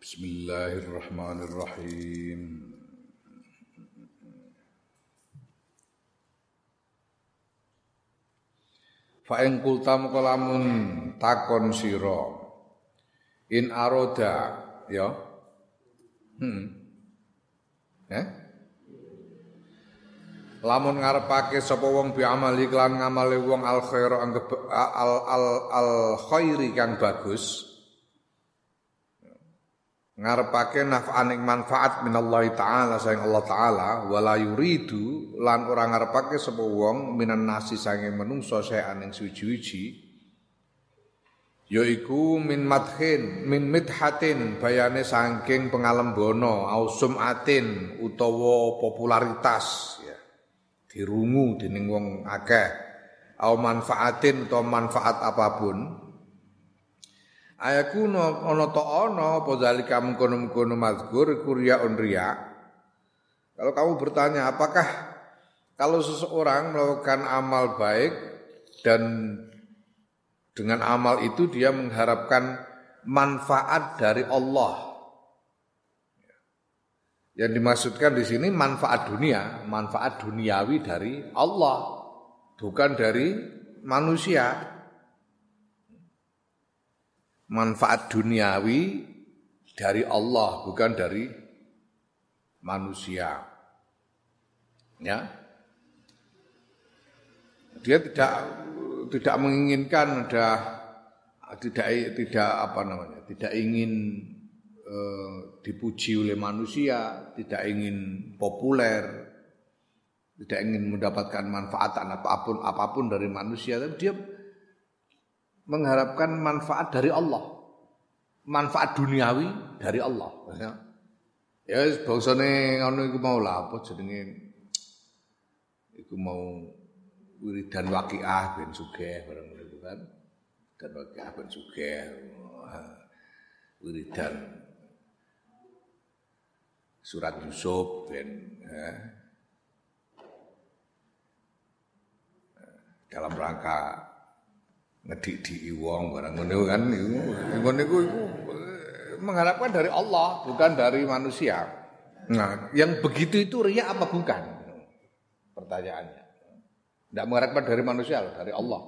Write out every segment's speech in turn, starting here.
Bismillahirrahmanirrahim. Fa ing kultam kalamun takon sira in aroda ya. Hmm. Eh? Lamun ngarepake sapa wong bi amali kelan ngamale wong al khair al al al khairi kang bagus ngarepake naf'aning manfaat minallahi taala sayang Allah taala wala yuridu lan ora ngarepake sapa wong minan nasi sange menungso saean ing suci-suci yaiku min madhin min midhatin bayane saking pengalembono au sumatin utawa popularitas ya. Dirungu dening wong akeh au manfaatin utawa manfaat apa pun Ayakuno ono to ono apa zalika mengkono-mengkono mazkur iku riyaun riya. Kalau kamu bertanya apakah kalau seseorang melakukan amal baik dan dengan amal itu dia mengharapkan manfaat dari Allah. Yang dimaksudkan di sini manfaat dunia, manfaat duniawi dari Allah, bukan dari manusia manfaat duniawi dari Allah bukan dari manusia. Ya. Dia tidak tidak menginginkan ada tidak tidak apa namanya, tidak ingin eh, dipuji oleh manusia, tidak ingin populer, tidak ingin mendapatkan manfaat apa pun apa pun dari manusia, tapi dia mengharapkan manfaat dari Allah. Manfaat duniawi dari Allah. Ya, ya bangsane ngono iku mau lah apa jenenge iku mau wiridan waqiah ben sugih bareng itu kan. Dan waqiah ben sugih. Wiridan surat Yusuf ben ya. dalam rangka ngediki wong barang ngono kan iku ngono iku mengharapkan dari Allah bukan dari manusia. Nah, yang begitu itu riya apa bukan? Pertanyaannya. Tidak mengharapkan dari manusia loh, dari Allah.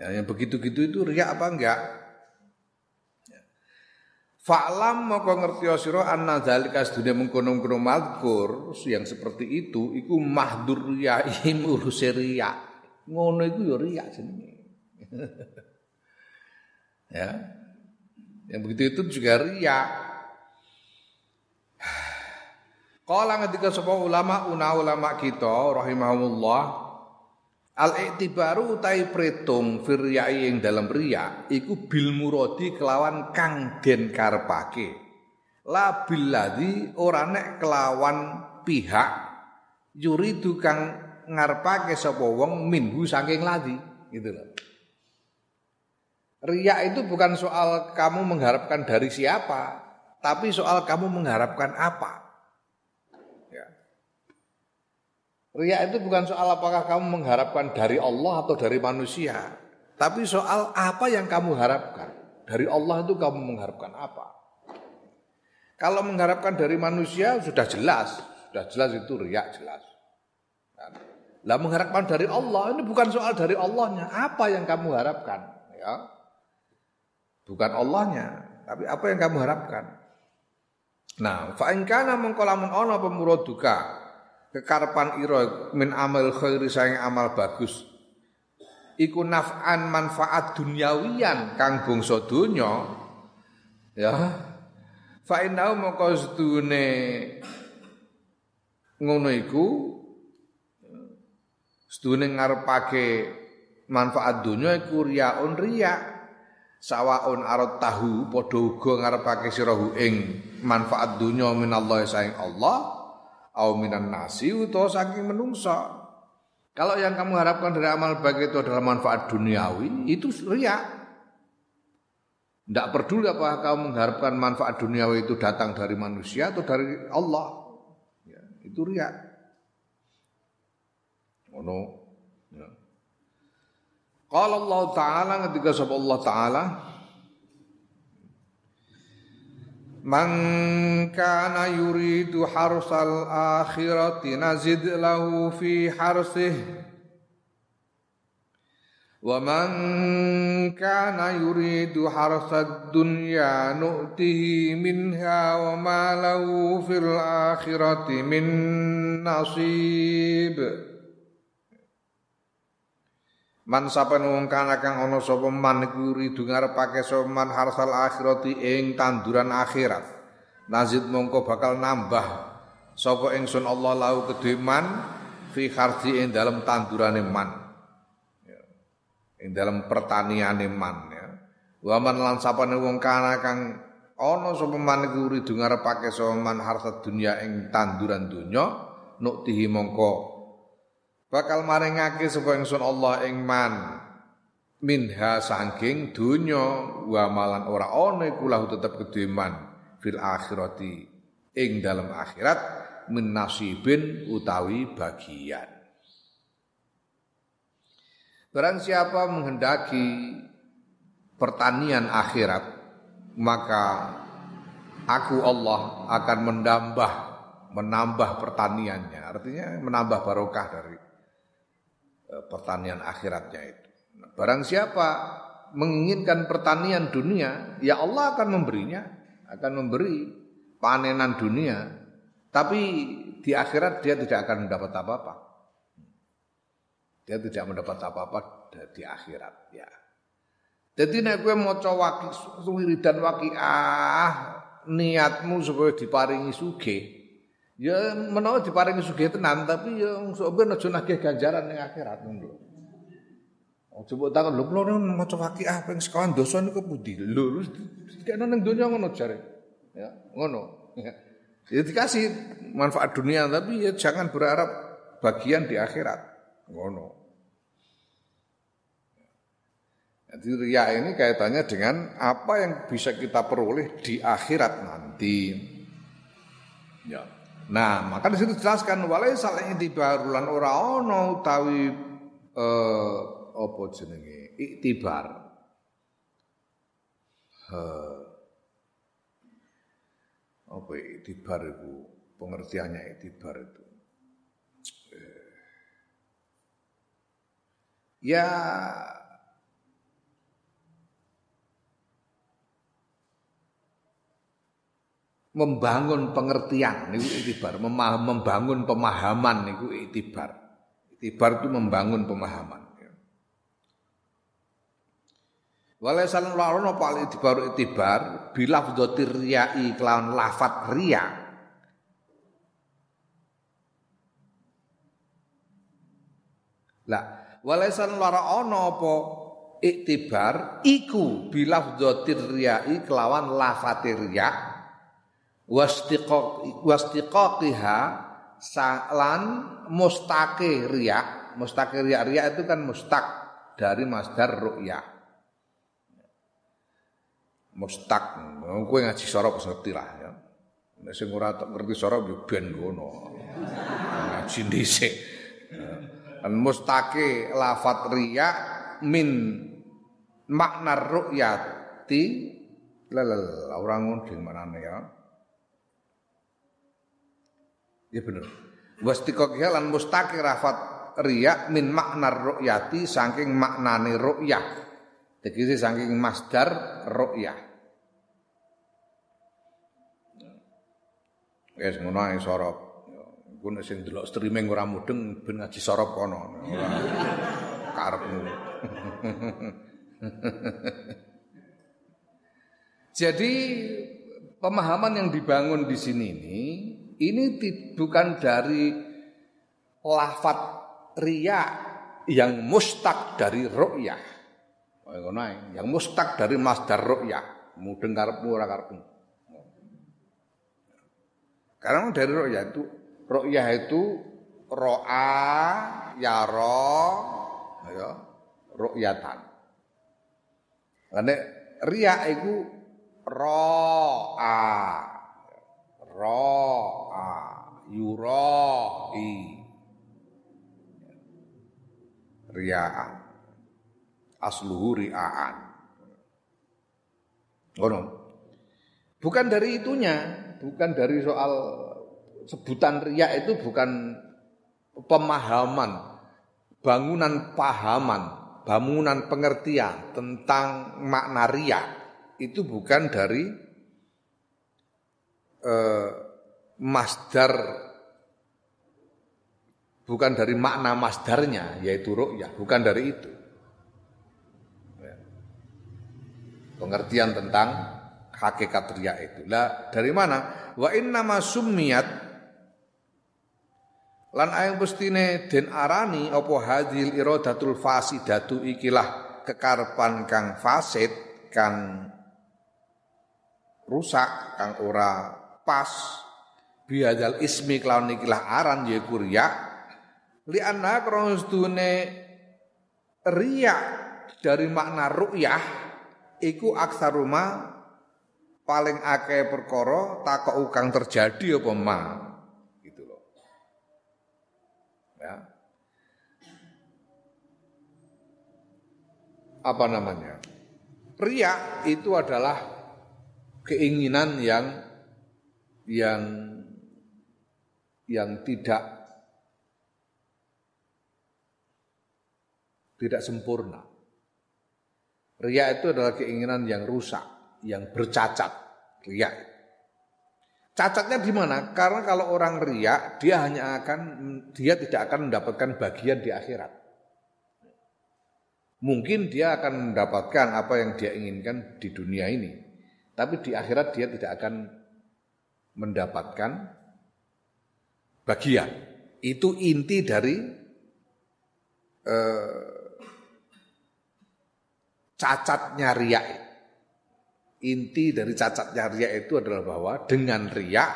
Ya, yang begitu-gitu itu riya apa enggak? Ya. Fa'lam maka ngerti sira anna zalika sedunia mengkono-kono madkur yang seperti itu iku mahdur riyaim urus riya. Ngono iku ya riya jenenge. ya. Yang begitu itu juga ria. Kala ketika sapa ulama una ulama kita rahimahumullah al i'tibaru utai pretung firyai yang dalam ria iku bil muradi kelawan kang den karepake. La billadzi ora nek kelawan pihak yuridu kang ngarepake sapa wong minhu saking ladi gitu loh. Riak itu bukan soal kamu mengharapkan dari siapa, tapi soal kamu mengharapkan apa. Ya. Riak itu bukan soal apakah kamu mengharapkan dari Allah atau dari manusia, tapi soal apa yang kamu harapkan. Dari Allah itu kamu mengharapkan apa? Kalau mengharapkan dari manusia sudah jelas, sudah jelas itu riak jelas. Lah mengharapkan dari Allah ini bukan soal dari Allahnya, apa yang kamu harapkan, ya. Bukan Allahnya, tapi apa yang kamu harapkan. Nah, fa in kana mengko lamun ana kekarepan ira min amal khairi sayang amal bagus iku naf'an manfaat duniawian kang bangsa donya ya fa innahu mongko sedune ngono iku sedune ngarepake manfaat dunia iku riyaun riya sawaun arot tahu padha uga ngarepake sira ing manfaat dunya minallahi saing Allah au minan nasi utawa saking menungsa. Kalau yang kamu harapkan dari amal baik itu adalah manfaat duniawi itu riya. Tidak peduli apakah kamu mengharapkan manfaat duniawi itu datang dari manusia atau dari Allah. Ya, itu riya. Oh no Qala Allah Ta'ala ketika sapa Allah Ta'ala Man kana yuridu harsal akhirati nazid lahu fi harsih Wa man kana yuridu harsad dunya nu'tihi minha wa ma lahu fil akhirati min nasib Man sapen wong kana kang ana sapa man iku ridu ngarepake man harsal akhirati ing tanduran akhirat. Nazid mongko bakal nambah sapa ingsun Allah lau kedhe man fi kharji ing dalam tandurane man. Ya. Ing dalam pertaniane man ya. Wa man lan sapane wong kana kang ana sapa man iku ridu ngarepake sapa man harta dunya ing tanduran dunya nuktihi mongko bakal maringake sapa ingsun Allah ing man. Minha saking dunya wa malan ora ana iku lahu tetep fil akhirati ing dalam akhirat min nasibin utawi bagian. Barang siapa menghendaki pertanian akhirat maka aku Allah akan menambah menambah pertaniannya. Artinya menambah barokah dari pertanian akhiratnya itu. Nah, barang siapa menginginkan pertanian dunia, ya Allah akan memberinya, akan memberi panenan dunia, tapi di akhirat dia tidak akan mendapat apa-apa. Dia tidak mendapat apa-apa di akhirat ya. Jadi nek kowe maca waki wiridan waqiah niatmu supaya diparingi sugih, Ya menawa diparingi sugih tenan tapi ya sok ben aja nagih ganjaran ning akhirat ngono. Oh coba takon lho kula maca waqiah ping sekawan dosa niku pundi? Lho kene ning donya ngono jare. Ya, ngono. Ya dikasih manfaat dunia tapi ya jangan berharap bagian di akhirat. Ngono. Jadi ria ini kaitannya dengan apa yang bisa kita peroleh di akhirat nanti. Ya. Nah, maka di situ jelaskan walai saling itibarulan ora ono utawi eh apa jenenge? Iktibar. Eh, apa iktibar itu? Pengertiannya iktibar itu. Eh, ya membangun pengertian niku itibar, membangun pemahaman niku itibar. Itibar itu membangun pemahaman. Walaisan larono pal itibar itibar bilaf dotir riyai kelawan lafat ria. Lah, walaisan larono apa iktibar iku bilaf dotir riyai kelawan lafat ria wastiqaqiha salan mustaqi riya mustaqi riya riya itu kan mustaq dari masdar ru'ya. Mustaq. Kowe ngaji sorop ngerti lah ya. Nek sing ora ngerti sorop yo ben ngono. Ngaji dhisik. Kan mustaqi lafat riya min makna ru'yati. Lelel orang ngunding manane ya Ya bener. Wastiqoqiyah lan mustaqi rafat riya min makna ru'yati saking maknane ru'yah. Jadi saking masdar ru'yah. Wis ngono ae sorop. Ku nek sing delok streaming ora mudeng ben ngaji sorop kono. Karepmu. Jadi pemahaman yang dibangun di sini ini ini bukan dari lafat ria yang mustak dari ru'yah. Yang mustak dari masdar ru'yah. Mudeng karepmu ora. Karena dari ru'yah itu ru'yah itu ro'a yaro ya ru'yatan. Karena ria itu ro'a ra'a yura'i ria'an. Asluhu ria'an. Ngono. Bukan dari itunya, bukan dari soal sebutan riya itu bukan pemahaman, bangunan pahaman, bangunan pengertian tentang makna riya. Itu bukan dari eh, masdar bukan dari makna masdarnya yaitu ru'yah, bukan dari itu. Ya. Pengertian tentang hakikat riya itu. Lah dari mana? Wa inna ma summiyat Lan ayang pestine den arani apa hadil iradatul fasidatu ikilah kekarepan kang fasid kang rusak kang ora pas biadal ismi kelawan ikilah aran yaiku riya li anna krona riya dari makna ru'yah iku aksaruma paling akeh perkara takok kang terjadi apa ma ya. Apa namanya? Ria itu adalah keinginan yang yang yang tidak tidak sempurna. Ria itu adalah keinginan yang rusak, yang bercacat. Ria Cacatnya di mana? Karena kalau orang riak, dia hanya akan dia tidak akan mendapatkan bagian di akhirat. Mungkin dia akan mendapatkan apa yang dia inginkan di dunia ini, tapi di akhirat dia tidak akan mendapatkan bagian. Itu inti dari eh, cacatnya riak inti dari cacatnya ria itu adalah bahwa dengan ria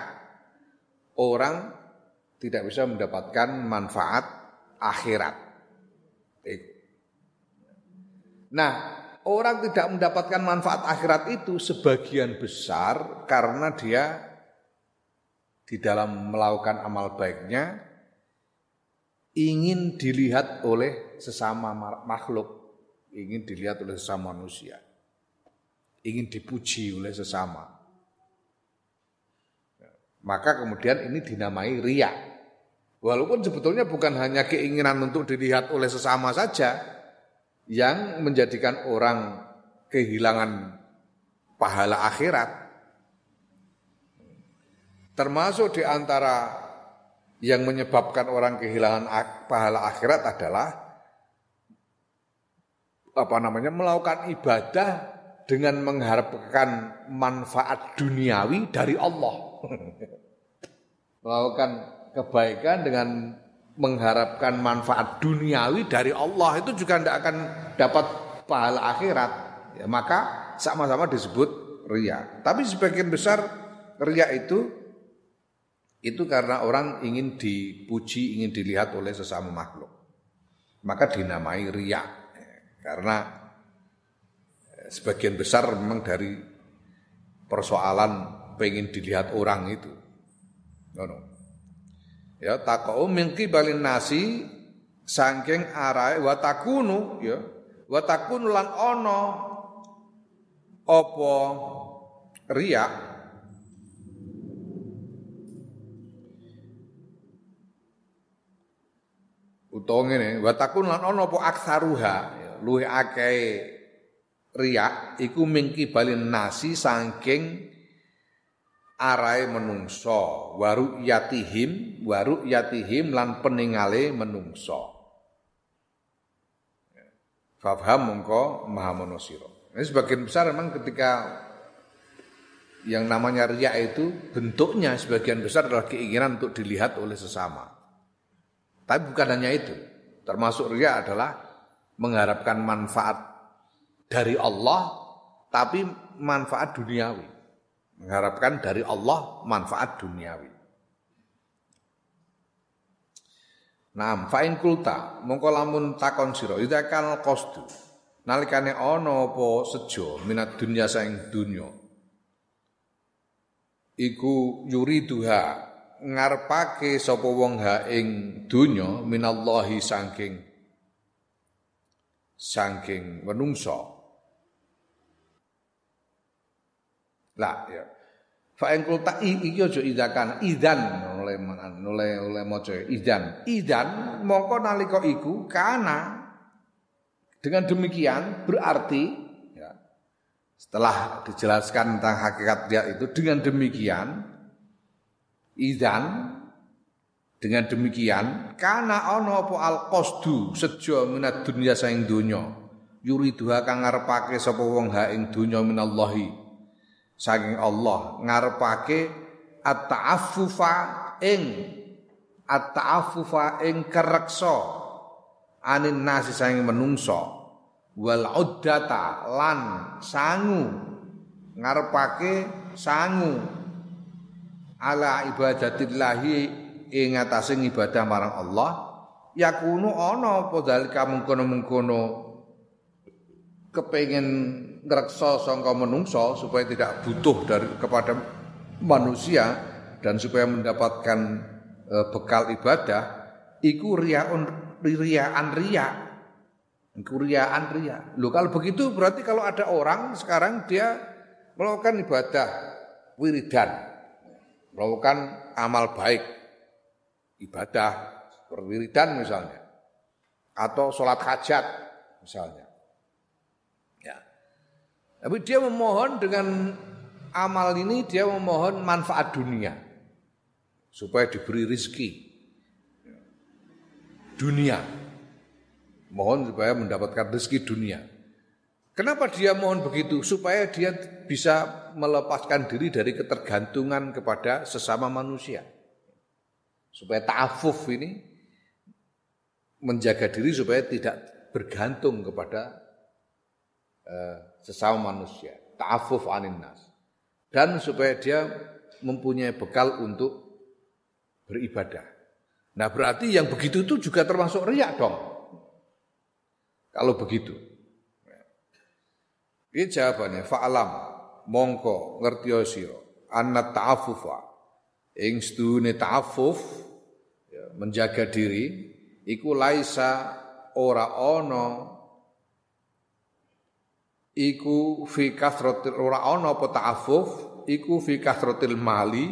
orang tidak bisa mendapatkan manfaat akhirat. Nah, orang tidak mendapatkan manfaat akhirat itu sebagian besar karena dia di dalam melakukan amal baiknya ingin dilihat oleh sesama makhluk, ingin dilihat oleh sesama manusia ingin dipuji oleh sesama. Maka kemudian ini dinamai ria. Walaupun sebetulnya bukan hanya keinginan untuk dilihat oleh sesama saja yang menjadikan orang kehilangan pahala akhirat. Termasuk di antara yang menyebabkan orang kehilangan pahala akhirat adalah apa namanya melakukan ibadah dengan mengharapkan manfaat duniawi dari Allah. Melakukan kebaikan dengan mengharapkan manfaat duniawi dari Allah itu juga tidak akan dapat pahala akhirat. Ya, maka sama-sama disebut ria. Tapi sebagian besar ria itu itu karena orang ingin dipuji, ingin dilihat oleh sesama makhluk. Maka dinamai ria. Karena sebagian besar memang dari persoalan pengen dilihat orang itu. No, no. Ya takau mingki balin nasi sangking arai watakunu ya watakunu lan ono opo ria utawa ngene watakun lan ono opo aksaruha ya, luwih akeh riak iku mingki balin nasi sangking arai menungso waru yatihim waru yatihim lan peningale menungso Fafham mongko maha monosiro. Ini sebagian besar memang ketika yang namanya riak itu bentuknya sebagian besar adalah keinginan untuk dilihat oleh sesama. Tapi bukan hanya itu. Termasuk riak adalah mengharapkan manfaat dari Allah tapi manfaat duniawi. Mengharapkan dari Allah manfaat duniawi. Nah, fa'in kulta mongko lamun takon sira ida kan qasdu nalikane ana apa sejo minat dunya saing dunya iku yuriduha ngarepake sapa wong ha ing donya minallahi saking saking menungso lah ya. Fa ing kulta iki aja idakan idan oleh oleh oleh maca idan. Idan mongko nalika iku kana dengan demikian berarti ya, setelah dijelaskan tentang hakikat dia itu dengan demikian idan. Dengan demikian kana ana apa al qasdu sejo minat dunya saing donya? Yuriduha kang ngarepake sapa wong ha ing donya minallahi. Saking Allah ngarepake at-ta'affufa ing at-ta'affufa ing kereksa anin nasi saking menungso wal uddata lan sangu. Ngarepake sangu ala ibadatillahi ing atase ibadah marang Allah yakunu ana apa dalika mengkono-mengkono. Kepengen ngreksa sangka menungso supaya tidak butuh dari kepada manusia dan supaya mendapatkan e, bekal ibadah iku riyaun riyaan riya. Iku riyaan riya. Lho kalau begitu berarti kalau ada orang sekarang dia melakukan ibadah wiridan melakukan amal baik ibadah seperti wiridan misalnya atau sholat hajat misalnya. Tapi dia memohon dengan amal ini dia memohon manfaat dunia supaya diberi rizki. Dunia. Mohon supaya mendapatkan rezeki dunia kenapa dia mohon begitu supaya dia bisa melepaskan diri dari ketergantungan kepada sesama manusia supaya ta'afuf ini menjaga diri supaya tidak bergantung kepada uh, sesama manusia, ta'afuf anin nas. Dan supaya dia mempunyai bekal untuk beribadah. Nah berarti yang begitu itu juga termasuk riak dong. Kalau begitu. Ini jawabannya, fa'alam, mongko, ngerti siro, anna ta'afufa, ing stune ta'afuf, ya, menjaga diri, iku laisa ora ono iku fi kasratil ora ana apa ta'affuf iku fi kasratil mali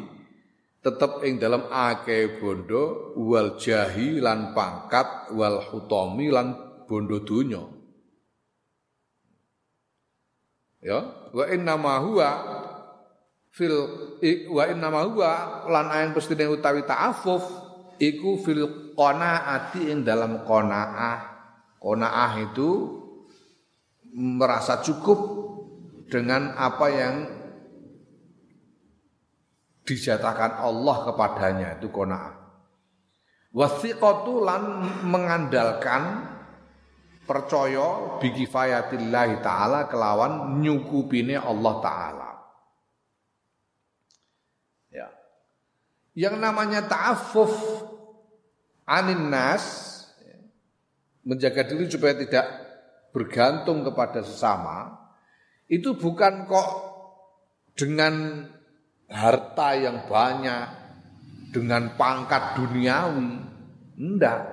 tetep ing dalam akeh bondo wal jahi lan pangkat wal hutami lan bondo donya ya wa inna ma huwa fil wa inna ma huwa lan ayen pestine utawi ta'affuf iku fil qanaati ing dalam qanaah qanaah itu merasa cukup dengan apa yang dijatakan Allah kepadanya itu qanaah. Wasiqatu lan mengandalkan percaya bi kifayatillahi taala kelawan nyukupine Allah taala. Ya. Yang namanya ta'affuf anin nas ya, menjaga diri supaya tidak bergantung kepada sesama itu bukan kok dengan harta yang banyak, dengan pangkat duniawi. Enggak.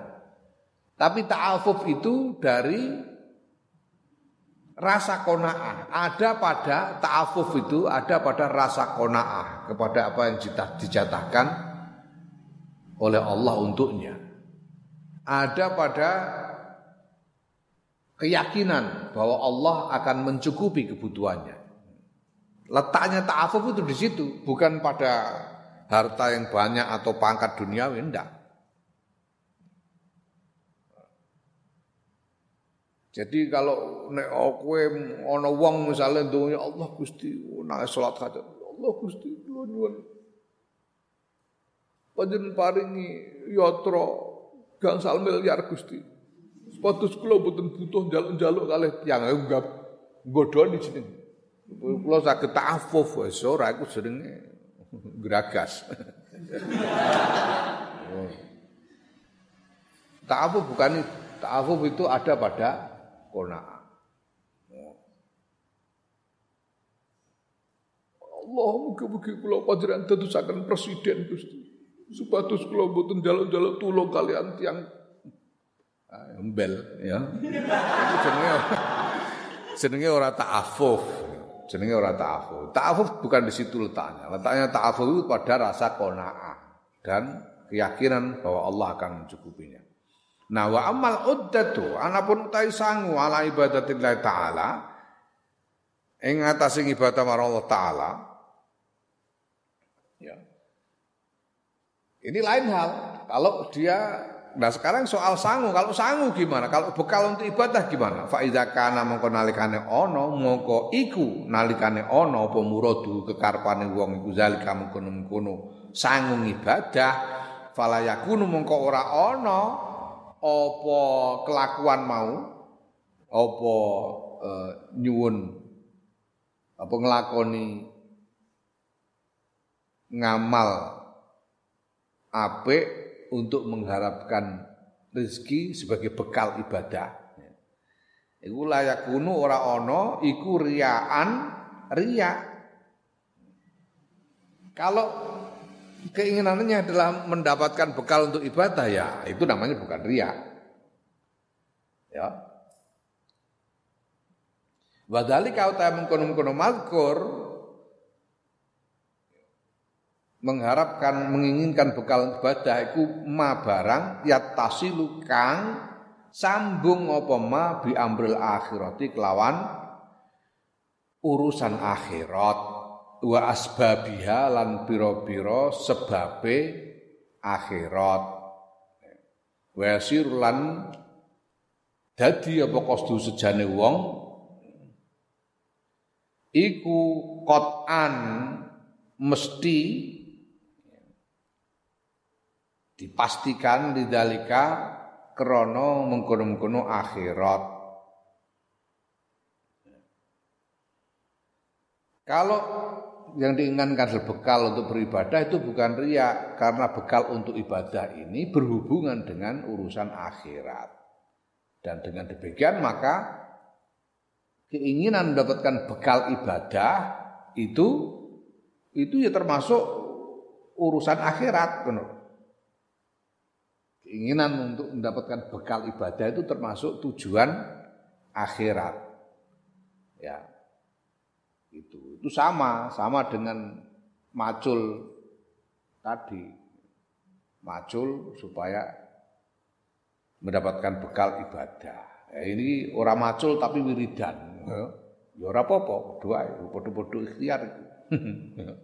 Tapi ta'afuf itu dari rasa kona'ah. Ada pada ta'afuf itu ada pada rasa kona'ah kepada apa yang dijatahkan oleh Allah untuknya. Ada pada keyakinan bahwa Allah akan mencukupi kebutuhannya. Letaknya ta'afuf itu di situ, bukan pada harta yang banyak atau pangkat duniawi, enggak. Jadi kalau nek kowe ana wong misale dunya Allah Gusti nek salat hajat Allah Gusti kula nyuwun. Panjenengan paringi yatra gangsal miliar Gusti. Supados kula mboten butuh njaluk-njaluk kalih tiyang. Enggak godhoni jeneng. Kula saged ta'affuf wis ora iku jenenge geragas. Ta'affuf bukan ta'affuf itu ada pada qanaah. Allah mugi-mugi kula panjenengan dadosaken presiden Gusti. Supados kula mboten njaluk-njaluk tulung kalian tiang embel ya. Itu jenenge jenenge ora ta'affuf. jenenge ora ta'afuf. Ta'afuf bukan di situ letaknya. Letaknya ta'afuf itu pada rasa qanaah dan keyakinan bahwa Allah akan mencukupinya. Nah wa amal uddatu anapun utai sangu ala ibadatillah taala ing atase ibadah marang Allah taala ya. Ini lain hal. Kalau dia Nah sekarang soal sangu, kalau sangu gimana? Kalau bekal untuk ibadah gimana? Faiza kana mongko nalikane ono, mongko iku nalikane ono apa muradu kekarepane wong iku zalika mengkono-mengkono sangu ibadah fala yakunu mongko ora ono apa kelakuan mau apa uh, nyuwun apa nglakoni ngamal apik untuk mengharapkan rezeki sebagai bekal ibadah. Iku layak kuno ora ono, iku riaan ria. Kalau keinginannya adalah mendapatkan bekal untuk ibadah ya, itu namanya bukan ria. Ya. Wadali kau tak mengkono-mengkono mazkur mengharapkan menginginkan bekal ibadah iku ma barang tasilu kang sambung apa ma bi amril akhirati kelawan urusan akhirat wa asbabiha lan pira-pira sebabe akhirat wa lan dadi apa kostu sejane wong iku qatan mesti dipastikan dalika krono mengkono-mengkono akhirat. Kalau yang diinginkan bekal untuk beribadah itu bukan ria karena bekal untuk ibadah ini berhubungan dengan urusan akhirat. Dan dengan demikian maka keinginan mendapatkan bekal ibadah itu itu ya termasuk urusan akhirat benar. Keinginan untuk mendapatkan bekal ibadah itu termasuk tujuan akhirat. Ya. Itu sama, sama dengan macul tadi. Macul supaya mendapatkan bekal ibadah. Ya, ini orang macul tapi wiridan. Ya, ya ora apa-apa, doa padha-padha ikhtiar itu.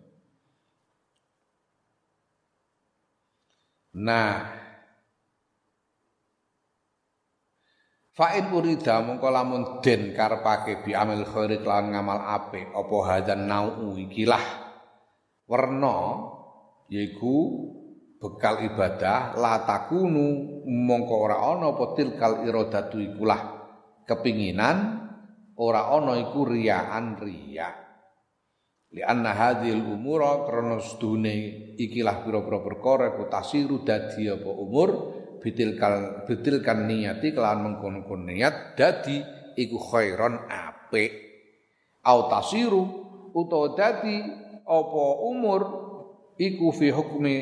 nah, Fa'in urida mongko lamun den karepake bi amil khairi lan ngamal apik apa hadzan nau ikilah werna yaiku bekal ibadah la takunu mongko ora ana apa tilkal iradatu ikulah kepinginan ora ana iku riyaan riya. Li anna hadhil umura krana sedune ikilah pira-pira perkara ku tasiru dadi apa umur bitilkal bitilkan niyati kelawan mengkon niat dadi iku khairon apik. Au tasiru utawa dadi apa umur iku fi hukmi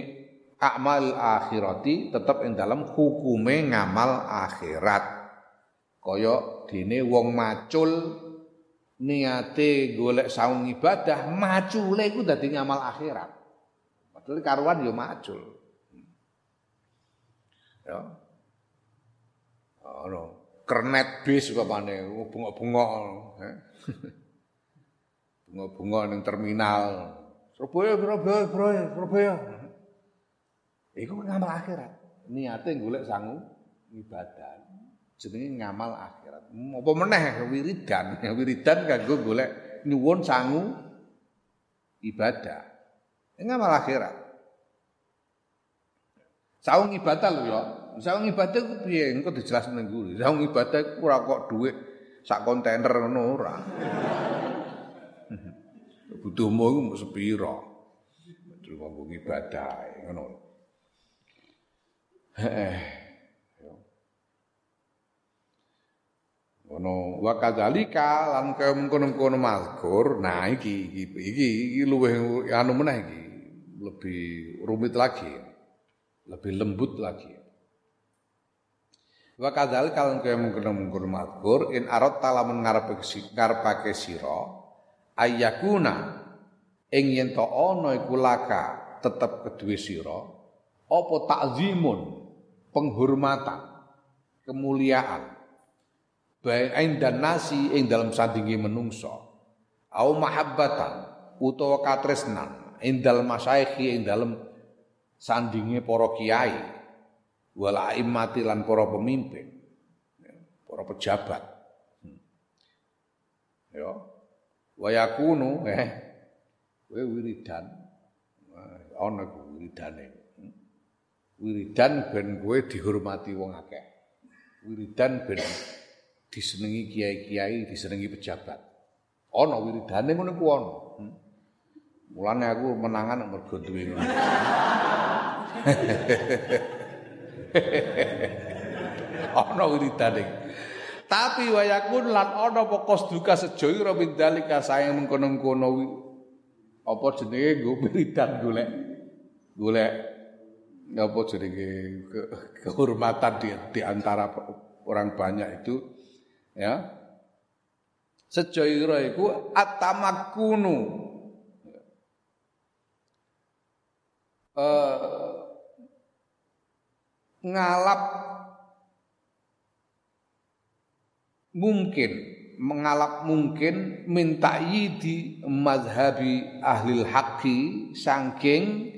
amal akhirati tetap ing dalam hukume ngamal akhirat. Kaya dene wong macul niate golek saung ibadah macule iku dadi ngamal akhirat. Padahal karuan yo macul Ya. Ono kernet bis upamane bunga-bunga bunga-bunga ning terminal. Surabaya, Surabaya, Surabaya, Surabaya. Iku ngamal akhirat. Niate golek sangu ibadah. Jenenge ngamal akhirat. Apa meneh wiridan, wiridan kanggo golek nyuwun sangu ibadah. Ngamal akhirat. Saung ibadah lho ya. Saung ibadah ku piye? Engko dijelasno ning guru. Saung ibadah ku ora kok dhuwit sak kontainer ngono ora. Butuhmu iku mung sepira. Terus wong ibadah ngono. Heeh. Ono wa kadzalika lan mengkono-mengkono mazkur. Nah iki iki iki, iki luwih anu meneh iki. Lebih rumit lagi lebih lembut lagi. Wa kadzal kalau kaya mungkin makur in arot talamun ngarepake ngarepake sira ayakuna ing yen to ana iku laka tetep kedue sira apa takzimun penghormatan kemuliaan baik dan nasi ing dalam sandingi menungso au mahabbatan utawa katresnan ing dalam masaikhi ing dalam sandingi para kiai wal aimmati lan para pemimpin para pejabat. Hmm. ya. Wayakunu eh kowe wiridan. Ana wiridane. Hmm. wiridan ben kowe dihormati wong akeh. Wiridan ben disenengi kiai-kiai disenengi pejabat. Ana wiridane ngono ku ana hmm. mulane aku menangan mergo duwe ngono ana wiridane. Tapi wayakun lan ana pokos duka sejoyo ira mindalika sayang mengkono-kono apa jenenge? Nggo wiridan golek golek apa jenenge? Ke, kehormatan di, antara orang banyak itu ya. Sejoyo iku atamakkunu uh, ngalap. Mungkin mengalap mungkin minta yidi mazhabi ahli haqqi saking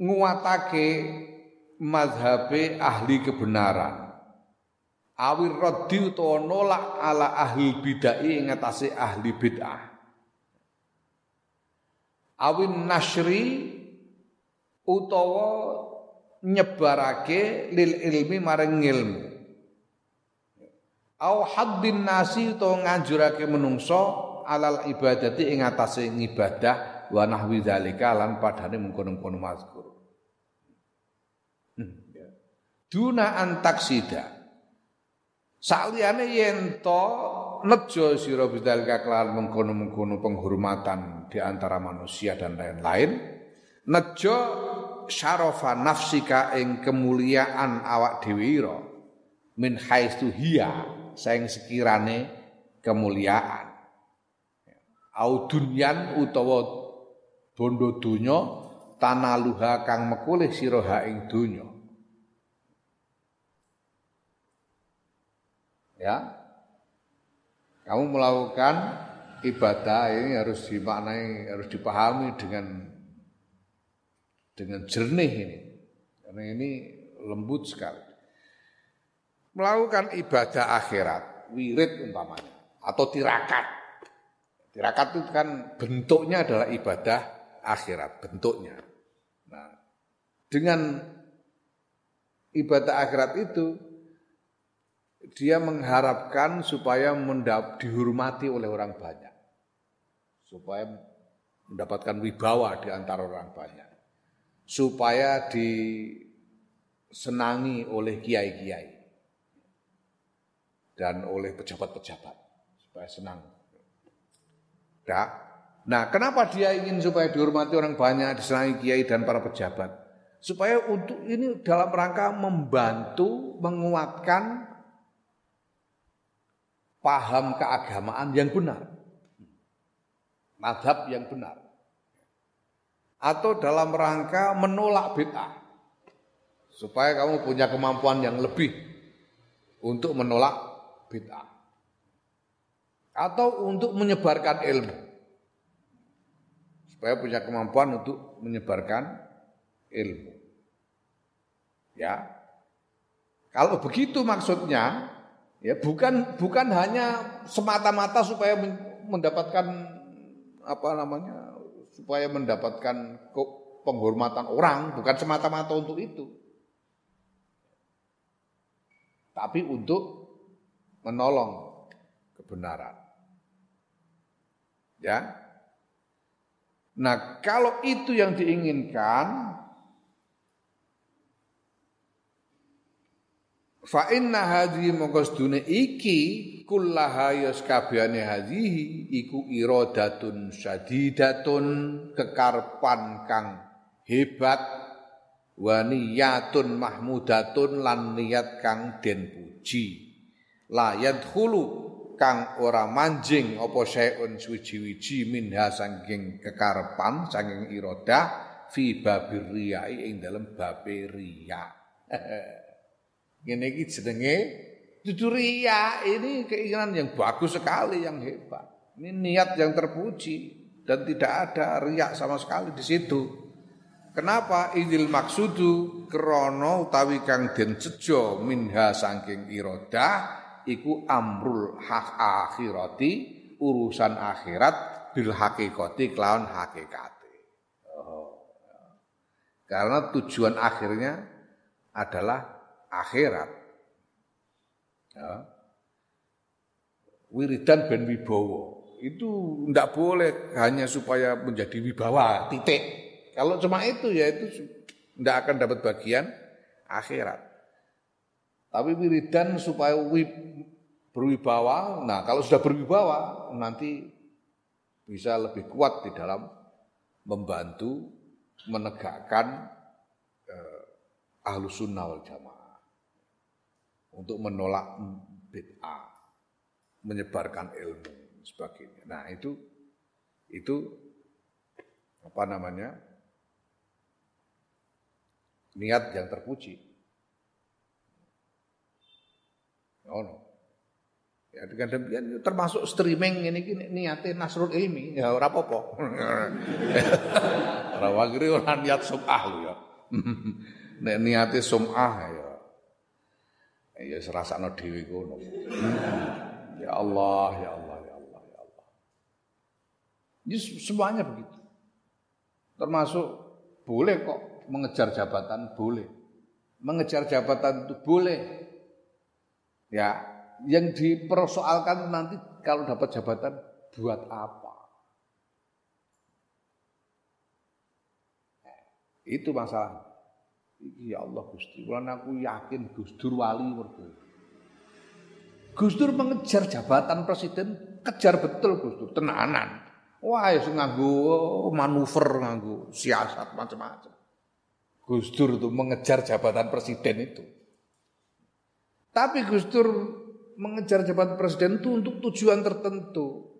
nguatake mazhabe ahli kebenaran. Awir raddi utawa nolak ala ahli bid'ah ing ahli bid'ah. Awin nasri utawa nyebarake lil ilmi maring ilmu au haddin nasi utawa nganjurake menungso alal ibadati ing atase ngibadah wa nahwi dzalika lan padane mengkono-kono mazkur. Hmm, duna antaksida Saliyane yen to nejo sira bidzalika kelawan mengkono-mengkono penghormatan di antara manusia dan lain-lain nejo syarafa nafsika ing kemuliaan awak dhewe ira min haitsu hiya saing sekirane kemuliaan. Au dunyan utawa bondo donya tanaluha kang mekulih sira ha ing donya ya. Kamu melakukan ibadah ini harus dimaknai harus dipahami dengan dengan jernih ini. Karena ini lembut sekali. Melakukan ibadah akhirat, wirid umpamanya, atau tirakat. Tirakat itu kan bentuknya adalah ibadah akhirat, bentuknya. Nah, dengan ibadah akhirat itu dia mengharapkan supaya mendap, dihormati oleh orang banyak. Supaya mendapatkan wibawa di antara orang banyak supaya disenangi oleh kiai-kiai dan oleh pejabat-pejabat supaya senang. Nah, nah, kenapa dia ingin supaya dihormati orang banyak, disenangi kiai dan para pejabat? Supaya untuk ini dalam rangka membantu menguatkan paham keagamaan yang benar. Madhab yang benar atau dalam rangka menolak bid'ah. Supaya kamu punya kemampuan yang lebih untuk menolak bid'ah. Atau untuk menyebarkan ilmu. Supaya punya kemampuan untuk menyebarkan ilmu. Ya. Kalau begitu maksudnya ya bukan bukan hanya semata-mata supaya mendapatkan apa namanya supaya mendapatkan penghormatan orang bukan semata-mata untuk itu. Tapi untuk menolong kebenaran. Ya. Nah, kalau itu yang diinginkan, fa inna hadhihi maqasdune iki kullaha yaskabiyane hadhihi iku iradatun syadidatun kekarpan kang hebat wa niyatun mahmudatun lan niat kang den puji la yadkhulu kang ora manjing apa syai'un suwiji-wiji minha saking kekarepan saking irodah fi babir riyai ing dalem babe riya. Ngene iki jenenge dudu riya. Ini keinginan yang bagus sekali yang hebat. Ini niat yang terpuji dan tidak ada riak sama sekali di situ. Kenapa idil maksudu krono utawi kang den cejo minha saking irodah iku amrul hak akhirati urusan akhirat bil hakikati kelawan hakikate. Oh. Karena tujuan akhirnya adalah akhirat. Ya. Wiridan ben wibowo itu tidak boleh hanya supaya menjadi wibawa titik kalau cuma itu ya itu tidak akan dapat bagian akhirat. Tapi wiridan supaya berwibawa, nah kalau sudah berwibawa nanti bisa lebih kuat di dalam membantu menegakkan eh, ahlu sunnah wal jamaah untuk menolak bid'ah, menyebarkan ilmu sebagainya. Nah itu itu apa namanya niat yang terpuji. Oh no. Ya dengan demikian termasuk streaming ini ini niatnya Nasrul Ilmi ya ora apa-apa. Ora wagri ora niat sum'ah lho ya. Nek niate sum'ah ya. Ya serasakno dhewe ngono. Ya Allah, ya Allah, ya Allah, ya Allah. Ini semuanya begitu. Termasuk boleh kok mengejar jabatan boleh. Mengejar jabatan itu boleh. Ya, yang dipersoalkan nanti kalau dapat jabatan buat apa? Itu masalah. Ya Allah Gusti, kalau aku yakin Gus Dur wali mergo. Gus Dur mengejar jabatan presiden, kejar betul Gus Dur, tenanan. Wah, ya nganggo manuver, nganggo siasat macam-macam. Gus Dur itu mengejar jabatan presiden itu. Tapi Gus Dur mengejar jabatan presiden itu untuk tujuan tertentu.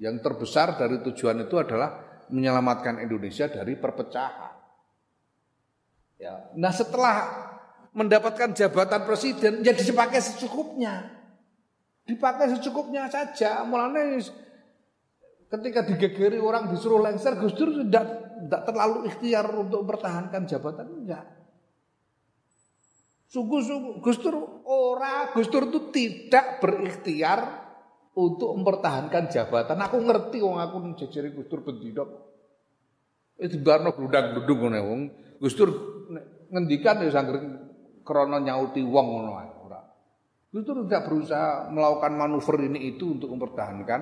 Yang terbesar dari tujuan itu adalah menyelamatkan Indonesia dari perpecahan. Ya. Nah setelah mendapatkan jabatan presiden, ya dipakai secukupnya. Dipakai secukupnya saja. Mulanya ketika digegeri orang disuruh lengser, Gus Dur tidak tidak terlalu ikhtiar untuk mempertahankan jabatan enggak. Sungguh-sungguh Gus Dur ora Gus Dur itu tidak berikhtiar untuk mempertahankan jabatan. Aku ngerti wong aku jejeri Gus Dur bendina. Itu barno gludang-gludung ngene wong. Gus Dur ngendikan ya sangger krana nyauti wong ngono ae ora. Dur tidak berusaha melakukan manuver ini itu untuk mempertahankan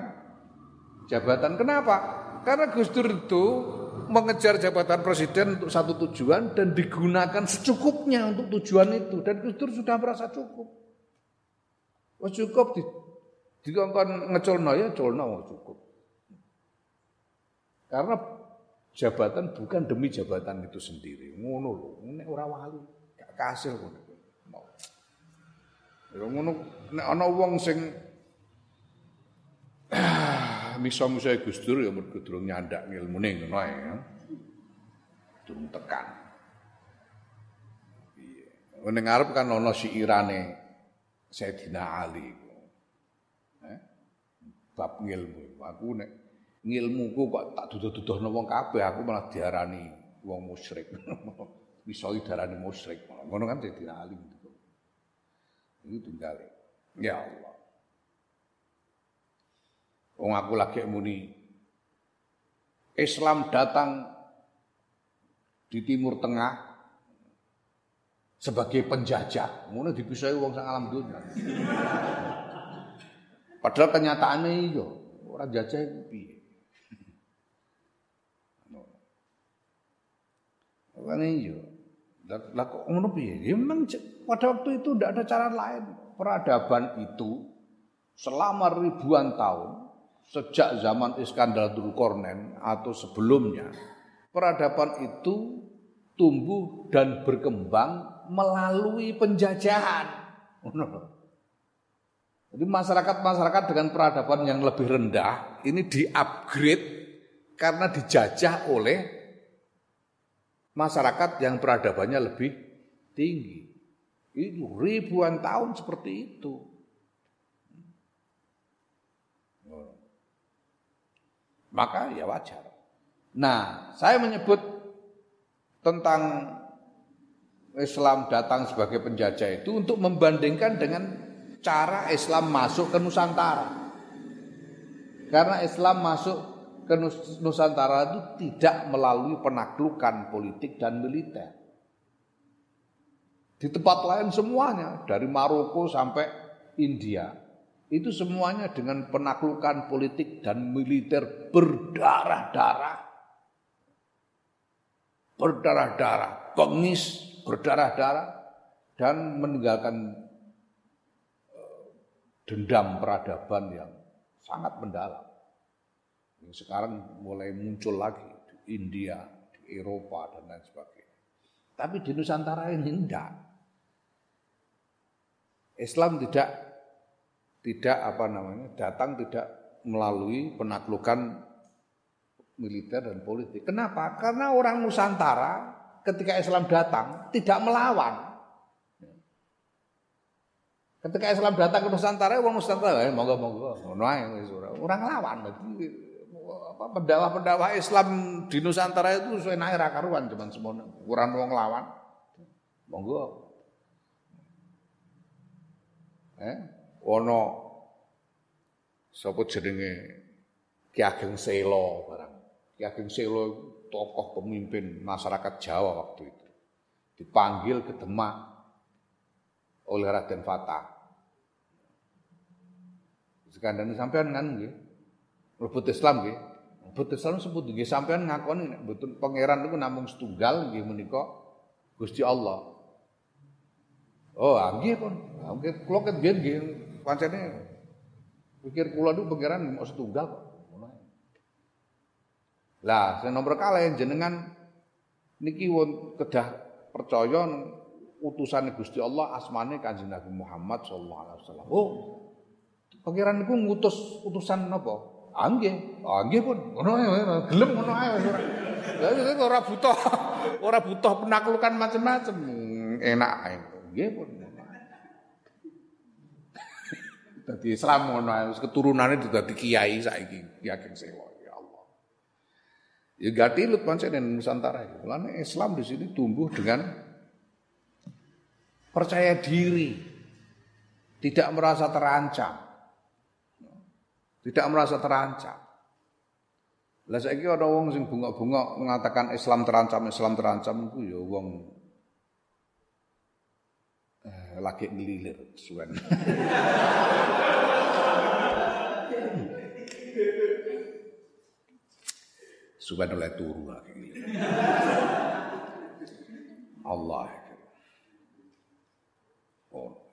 jabatan. Kenapa? Karena Gus Dur itu mengejar jabatan presiden untuk satu tujuan dan digunakan secukupnya untuk tujuan itu dan Gus Dur sudah merasa cukup. Oh cukup di dikongkon ngecolno ya colno cukup. Karena jabatan bukan demi jabatan itu sendiri. Ngono lho, nek ora wali gak kasil ngono. Ya ngono nek ana wong sing misa-misa Gus Dur ya mergo durung nyandak ngilmune ngono ae ya. Durung tekan. Iya. Ning ngarep kan ana siirane Sayyidina Ali. Eh? Bab ngilmu. Aku nek ngilmuku kok tak duduh-duduhno wong kabeh aku malah diarani wong musyrik. Bisa diarani musyrik. Ngono kan Sayyidina Ali. Itu tinggal. Ya Allah. Wong aku lagi muni Islam datang di Timur Tengah sebagai penjajah. Ngono dipisai wong sang alam dunia. Padahal kenyataannya iya, orang jajah itu piye. Kan iya. Lah kok ngono piye? Ya memang pada waktu itu tidak ada cara lain. Peradaban itu selama ribuan tahun sejak zaman Iskandar Dzulkarnain atau sebelumnya peradaban itu tumbuh dan berkembang melalui penjajahan. Jadi masyarakat-masyarakat dengan peradaban yang lebih rendah ini di-upgrade karena dijajah oleh masyarakat yang peradabannya lebih tinggi. Itu ribuan tahun seperti itu. Maka ya wajar. Nah, saya menyebut tentang Islam datang sebagai penjajah itu untuk membandingkan dengan cara Islam masuk ke Nusantara. Karena Islam masuk ke Nusantara itu tidak melalui penaklukan politik dan militer. Di tempat lain semuanya, dari Maroko sampai India, itu semuanya dengan penaklukan politik dan militer berdarah-darah. Berdarah-darah, pengis berdarah-darah dan meninggalkan eh, dendam peradaban yang sangat mendalam. Sekarang mulai muncul lagi di India, di Eropa dan lain sebagainya. Tapi di Nusantara ini tidak. Islam tidak tidak apa namanya datang tidak melalui penaklukan militer dan politik. Kenapa? Karena orang Nusantara ketika Islam datang tidak melawan. Ketika Islam datang ke Nusantara, orang Nusantara ya monggo monggo, orang lawan. Apa pendakwah-pendakwah Islam di Nusantara itu sesuai naik karuan cuman semuanya. Kurang wong lawan. Monggo eh ono sapa jenenge Ki Ageng Selo barang. Ki Ageng Selo tokoh pemimpin masyarakat Jawa waktu itu. Dipanggil ke Demak oleh Raden Fatah. Sekandani sampean kan nggih. Rebut Islam nggih. Rebut Islam sebut nggih sampean ngakoni nek mboten pangeran niku namung setunggal nggih menika Gusti Allah. Oh, nggih pun. Nggih kula ket biyen nggih pancene pikir kula niku pangeran mau setunggal kok. Lah, sing nomor kalih jenengan niki won kedah percaya utusan Gusti Allah asmane Kanjeng Nabi Muhammad sallallahu alaihi wasallam. Oh, pangeran niku ngutus utusan napa? Nggih. Ah nggih pun. Ngono gelem ngono ae wis ora. Ora butuh ora butuh penaklukan macam-macam. Enak ae. Nggih pun. Dadi Islam ngono ae keturunane dadi kiai saiki, Ki Ageng Sewa ya Allah. Ya gatilut pancen Nusantara. Mulane Islam di sini tumbuh dengan percaya diri, tidak merasa terancam. Tidak merasa terancam. Lah saiki ana wong sing bunga-bunga mengatakan Islam terancam, Islam terancam iku ya wong lagi ngelilir suwen. suwen oleh turu lagi. Allah. Oh.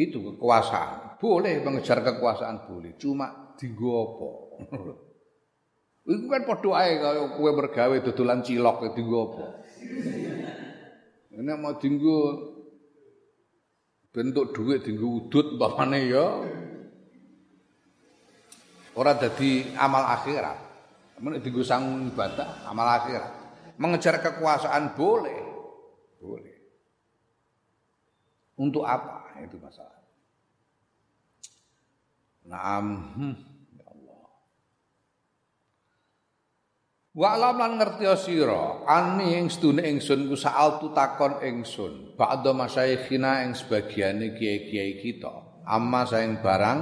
Itu kekuasaan. Boleh mengejar kekuasaan boleh, cuma dienggo apa? Iku kan padha ae kaya kowe mergawe dodolan cilok dienggo apa? Ini mau dienggo bentuk duit di udut umpamane ya ora dadi amal akhirat. Men dienggo sang ibadah amal akhirat. Mengejar kekuasaan boleh. Boleh. Untuk apa? Itu masalah. Naam. Hmm. Wa alam lan ngerti sira ani ing sedune ingsun ku saal tu takon ingsun ba'da masyayikhina ing sebagiane kiai-kiai kita amma saing barang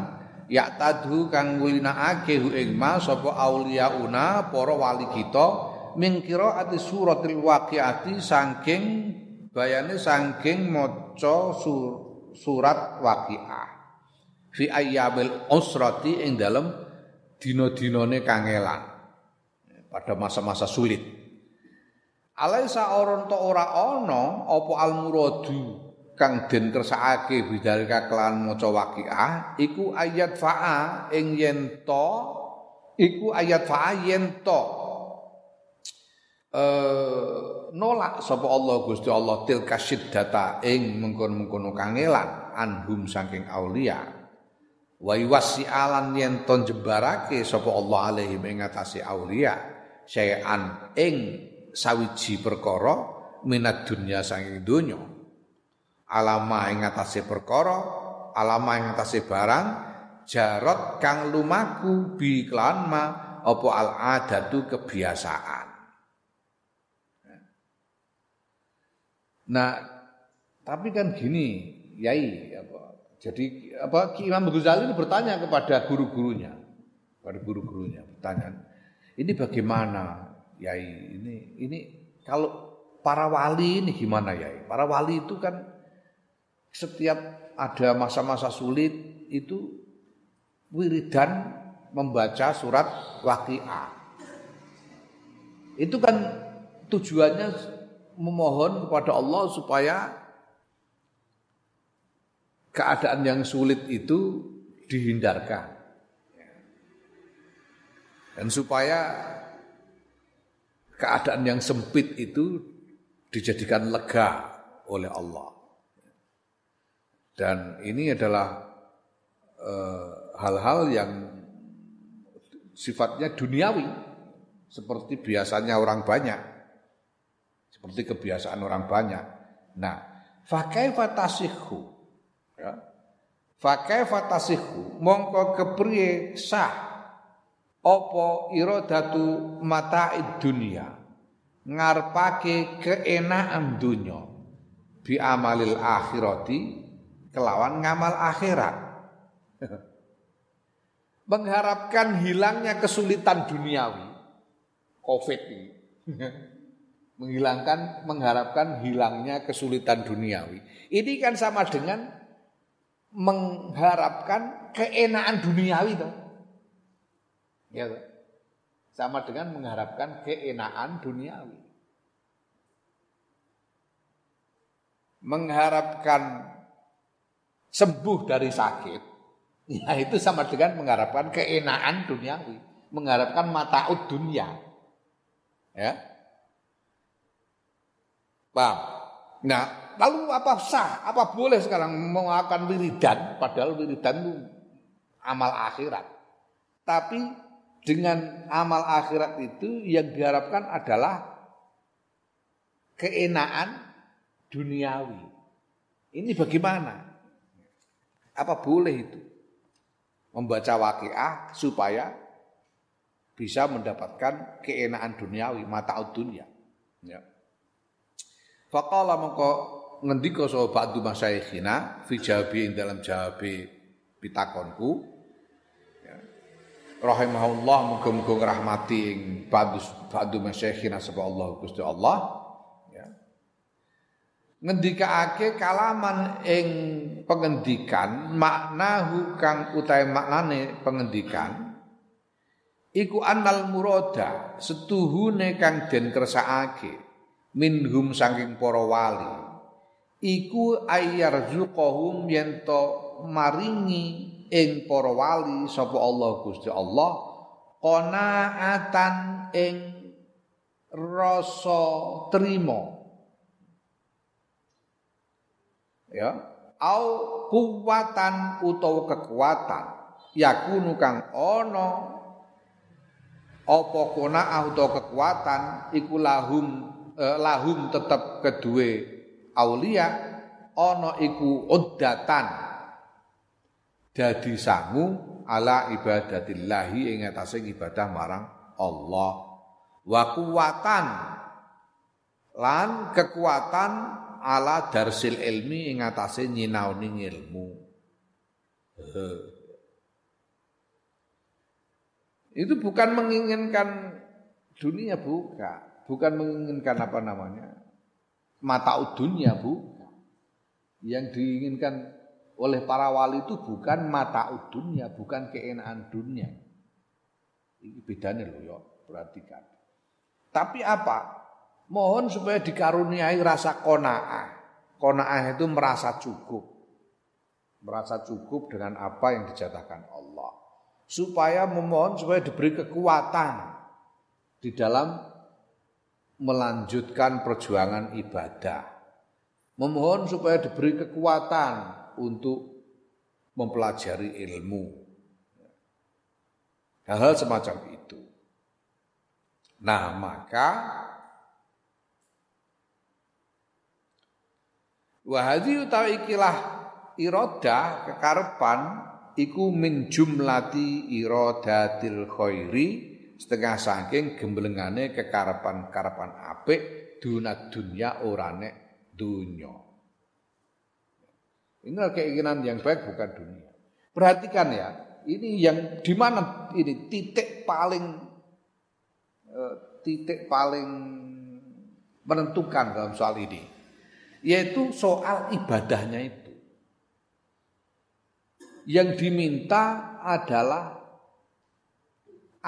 ya tadhu kang ngulinakake hu ing ma sapa auliyauna para wali kita min qiraati suratil waqiati saking bayane saking maca sur, surat waqiah. Fi ayyamil usrati ing dalem dina-dinane kangelan. Pada masa-masa sulit. Alaisa orang to ora ono apa al muradu kang den kersakake bidalika kelan maca waqiah iku ayat fa'a ing yen to iku ayat fa'a yen to eh nolak sapa Allah Gusti Allah tilka data ing mengkon-mengkono kangelan anhum saking aulia. Wa alan yen ton jembarake sapa Allah alaihi ing atase aulia syai'an ing sawiji perkara minat dunya saking donya. Alama ing atase perkara alama ing atase barang jarot kang lumaku bi klan ma apa al adatu kebiasaan nah tapi kan gini yai apa jadi apa Imam Ghazali ini bertanya kepada guru-gurunya, kepada guru-gurunya bertanya, ini bagaimana, Yai? Ini ini kalau para wali ini gimana, Yai? Para wali itu kan setiap ada masa-masa sulit itu wiridan membaca surat waqiah. Itu kan tujuannya memohon kepada Allah supaya keadaan yang sulit itu dihindarkan. Dan supaya keadaan yang sempit itu dijadikan lega oleh Allah. Dan ini adalah eh, hal-hal uh, yang sifatnya duniawi seperti biasanya orang banyak seperti kebiasaan orang banyak. Nah, fakaifa tasihhu Ya. Fakai fatasihu mongko kepriye sah opo irodatu mata dunia ngarpake keenaan dunya bi amalil akhirati kelawan ngamal akhirat mengharapkan hilangnya kesulitan duniawi covid ini menghilangkan mengharapkan hilangnya kesulitan duniawi ini kan sama dengan mengharapkan keenaan duniawi toh. Ya toh. Sama dengan mengharapkan keenaan duniawi. Mengharapkan sembuh dari sakit, ya itu sama dengan mengharapkan keenaan duniawi, mengharapkan mata dunia. Ya. Paham? Nah, Lalu apa sah? Apa boleh sekarang mengakan wiridan? Padahal wiridan itu amal akhirat. Tapi dengan amal akhirat itu yang diharapkan adalah keenaan duniawi. Ini bagaimana? Apa boleh itu? Membaca waqiah supaya bisa mendapatkan keenaan duniawi, mata dunia. Ya. Faqala mengko ngendika sapa ba'du masyayikhina fi jawabi ing dalam jawabi pitakonku. Ya. rahimahullah muga-muga ngrahmati ing ba'du ba'du masyayikhina sapa Allah Gusti Allah. Ya. Ngendikaake kalaman ing pengendikan maknahu kang utahe maknane pengendikan iku annal murada setuhune kang den kersakake minhum saking para wali. Iku ayyarzuqahum yen to maringi ing para wali sapa Allah Gusti Allah qanaatan ing rasa trima. Ya au kuwatan utawa kekuatan yakunu kang ana apa qanaah utawa kekuatan iku lahum eh, lahum tetep kedue aulia ana iku uddatan. Dadi sangu ala ibadatillahi ing atase ibadah marang Allah. Wa kuwatan lan kekuatan ala darsil ilmi ing atase nyinaoni ilmu. Itu bukan menginginkan dunia bukan bukan menginginkan apa namanya mata dunia bu. Yang diinginkan oleh para wali itu bukan mata dunia, bukan keenaan dunia. Ini bedanya loh ya, perhatikan. Tapi apa? Mohon supaya dikaruniai rasa kona'ah. Kona'ah itu merasa cukup. Merasa cukup dengan apa yang dijatakan Allah. Supaya memohon supaya diberi kekuatan di dalam melanjutkan perjuangan ibadah. Memohon supaya diberi kekuatan untuk mempelajari ilmu. Hal-hal semacam itu. Nah, maka Wahadi utawi ikilah iroda kekarepan iku min jumlati iradatil khairi setengah saking gemblengane kekarepan-kekarepan apik dunat dunya orane dunya. Ini keinginan yang baik bukan dunia. Perhatikan ya, ini yang di mana ini titik paling eh, titik paling menentukan dalam soal ini yaitu soal ibadahnya itu. Yang diminta adalah